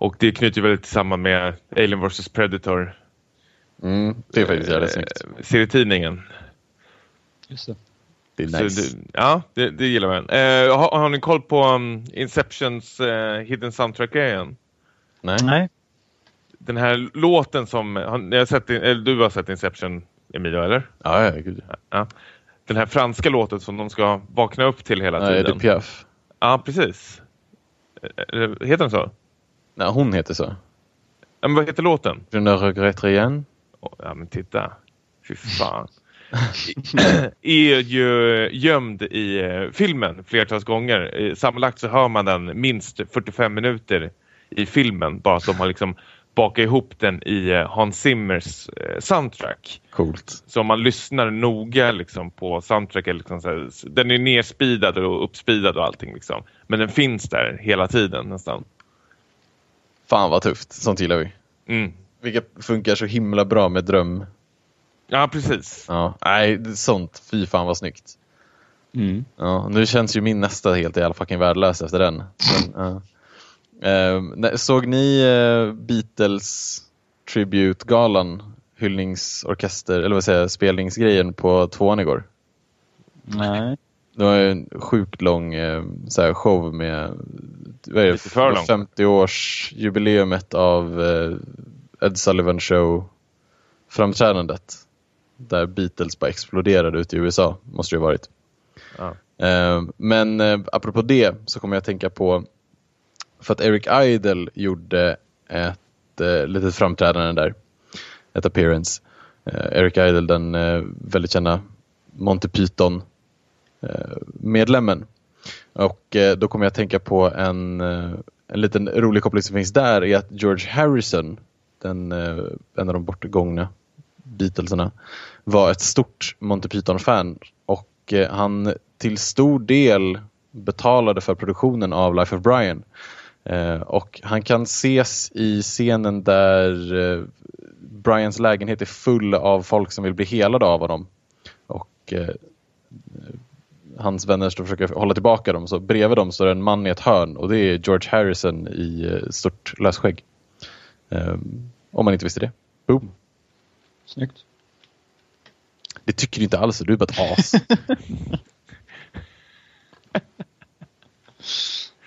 Och det knyter väl samman med Alien vs Predator Mm, det är faktiskt jävligt snyggt. eh, serietidningen. Just det. Det är Så nice. det, ja, det, det gillar man. Eh, har, har ni koll på um, Inceptions eh, Hidden Soundtrack-grejen? Nej. Nej. Den här låten som, har, jag har sett, eller du har sett Inception, Emilio, eller? Ja, ja, gud. Ja. Den här franska låten som de ska vakna upp till hela tiden. Edith Piaf. Ja, precis. Eh, eh, Heter den så? Nej, hon heter så. Ja, men vad heter låten? Je ne regrette rien. Ja, men titta. Fy fan. är ju gömd i eh, filmen flertals gånger. Sammanlagt så hör man den minst 45 minuter i filmen. Bara att de har liksom bakat ihop den i eh, Hans Zimmers eh, soundtrack. Coolt. Så om man lyssnar noga liksom, på soundtracket, liksom, så här, den är nerspeedad och uppspeedad och allting. Liksom. Men den finns där hela tiden nästan. Fan vad tufft. Sånt gillar vi. Mm. Vilket funkar så himla bra med dröm. Ja, precis. Ja, nej, sånt. Fy fan vad snyggt. Mm. Ja, nu känns ju min nästa helt jävla fucking värdelös efter den. Men, ja. Ehm, såg ni eh, Beatles Tribute-galan? Hyllningsorkester, eller vad säger jag, spelningsgrejen på tvåan igår? Nej. Det var en sjukt lång eh, så här, show med vad är det, Lite för lång. 50-årsjubileumet av eh, Ed Sullivan Show framträdandet. Där Beatles bara exploderade ute i USA, måste det ju ha varit. Ja. Eh, men eh, apropå det så kommer jag att tänka på för att Eric Idle gjorde ett eh, litet framträdande där. Ett appearance. Eh, Eric Idle, den eh, väldigt kända Monty Python eh, medlemmen. Och eh, då kommer jag att tänka på en, eh, en liten rolig koppling som finns där är att George Harrison, den, eh, en av de bortgångna Beatlesarna, var ett stort Monty Python-fan och eh, han till stor del betalade för produktionen av Life of Brian. Eh, och han kan ses i scenen där eh, Brians lägenhet är full av folk som vill bli helade av honom. Och eh, hans vänner står och försöker hålla tillbaka dem. Så bredvid dem står en man i ett hörn och det är George Harrison i stort lösskägg. Eh, om man inte visste det. Boom. Snyggt. Det tycker du inte alls, du är bara ett as.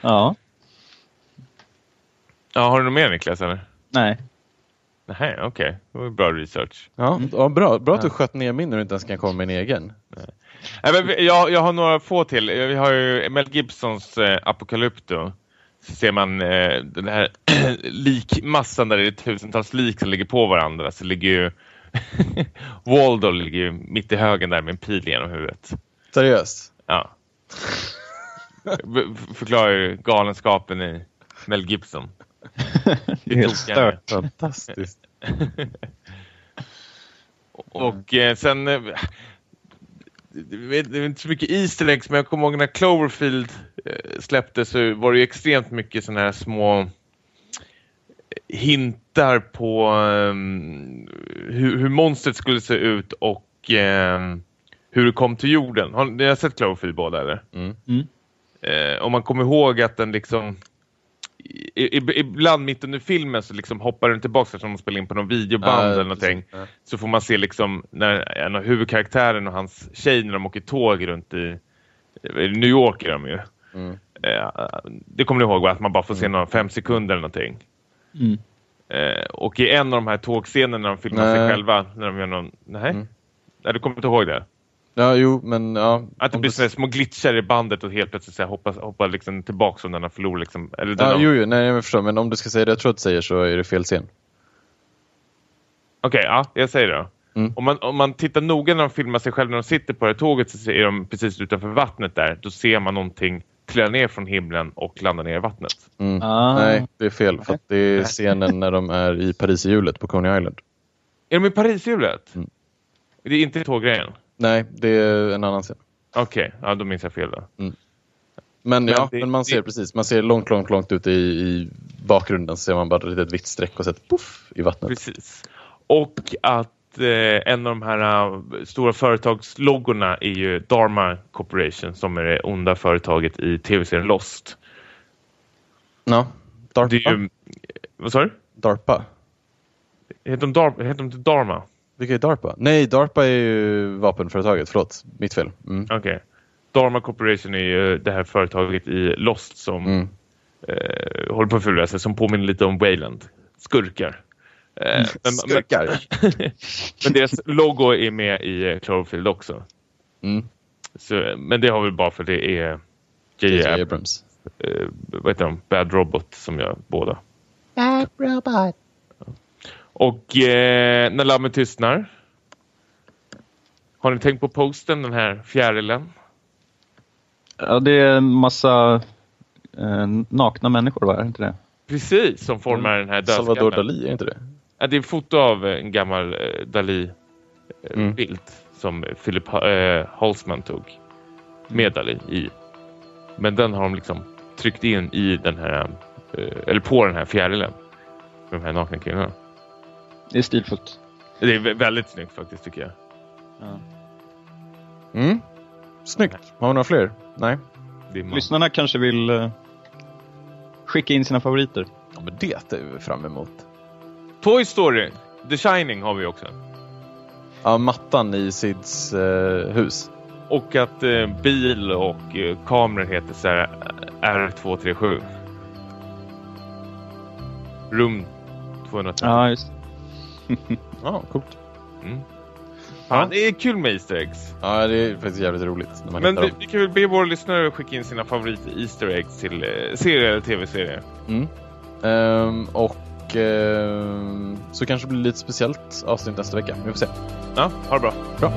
Ja. Ja, har du något mer Niklas? Eller? Nej. Nej, okej. Det var bra research. ja, ja, bra, bra att du sköt ner min när du inte ens kan komma med en egen. Nej, men vi- jag, jag har några få till. Vi har ju Mel Gibsons eh, Apocalypto. Så ser man eh, den här likmassan där det är tusentals lik som ligger på varandra. Så ligger ju Waldo ligger ju mitt i högen där med en pil genom huvudet. Seriöst? Ja. Förklarar ju galenskapen i Mel Gibson. Det är helt stört. Fantastiskt. Och eh, sen... Eh, det är inte så mycket Easter eggs, men jag kommer ihåg när Cloverfield eh, släpptes så var det ju extremt mycket sådana här små hintar på ehm, hur, hur monstret skulle se ut och ehm, hur det kom till jorden. Har ni har sett Cloverfield båda eller? Mm. Mm. Eh, om man kommer ihåg att den liksom i, i, ibland mitt under filmen så liksom hoppar den tillbaka som de spelar in på någon videoband Ja, eller någonting. Ja. Så får man se liksom när en av huvudkaraktären och hans tjej när de åker tåg runt i, i New York är de ju. Mm. Eh, det kommer ni ihåg va? Att man bara får se några fem sekunder eller någonting. Mm. Eh, och i en av de här tågscenerna när de filmar sig Nej. själva när de gör någon... Nej? Mm. Nej, du kommer inte ihåg det? Ja, jo, men ja. Att det om blir du- sådana små glitchar i bandet och helt plötsligt så här, hoppar, hoppar liksom tillbaka som den har förlorat liksom. Eller den Ja, har... jo, jo, nej, jag förstår. Men om du ska säga det jag tror att du säger så är det fel scen. Okej, ja, jag säger det då. Mm. Om, man, om man tittar noga när de filmar sig själva när de sitter på det här tåget så är de precis utanför vattnet där. Då ser man någonting trilla ner från himlen och landa ner i vattnet. Mm. Ah. Nej, det är fel. För att det är scenen när de är i Paris i hjulet på Coney Island. Är de i Parishjulet? Mm. Det är inte tåggrejen? Nej, det är en annan scen. Okej, ja då minns jag fel då. Men, ja, det- men man ser det- precis. Man ser långt, långt, långt ute i, i bakgrunden så ser man bara ett litet vitt streck och så ett puff i vattnet. Precis. Och att eh, en av de här eh, stora företagsloggorna är ju Dharma Corporation som är det onda företaget i tv-serien Lost. Ja, DARPA. Det är ju, vad sa du? DARPA. Heter de, Dar- heter de Dharma? Vilka är DARPA? Nej, DARPA är ju vapenföretaget. Förlåt, mitt fel. Mm. Okej. Dharma Corporation är ju det här företaget i Lost som Mm. eh, håller på att förlora sig, som påminner lite om Wayland. Skurkar. Eh, men, Skurkar. Men, men deras logo är med i eh, Cloverfield också. Mm. Så, men det har väl bara för det är J.J. J.J. Abrams, Abrams. eh, vad heter de? Bad Robot som gör båda. Bad robot. Och eh, när lammet tystnar. Har ni tänkt på posten, den här fjärilen? Ja, det är en massa eh, nakna människor, va? Är inte det? Precis, som formar den här Salvador dödskallen. Dalí, är inte det? Ja, det är en foto av eh, en gammal eh, Dalí-bild Mm. som Philip eh, Holzman tog med Dalí i. Men den har de liksom tryckt in i den här, eh, eller på den här fjärilen. Med de här nakna kvinnorna. Det är stilfullt. Det är vä- väldigt snyggt faktiskt tycker jag. Ja. Mm. Snyggt. Har vi några fler? Nej. Lyssnarna kanske vill eh, skicka in sina favoriter. Ja, men det är vi fram emot. Toy Story, The Shining har vi också. Ja, mattan i Sids eh, hus. Och att eh, bil och eh, kameror heter så här R237. Rum 230. Ja, just Ja, coolt. Mm. Ja, det är kul med Easter eggs. Ja, det är faktiskt jävligt roligt Men vi, vi kan väl be våra lyssnare skicka in sina favorit Easter eggs till eh, serier eller tv-serier. Mm. Ehm, och ehm, så kanske det blir lite speciellt avsnitt nästa vecka. Vi får se. Ja, ha det bra. Bra.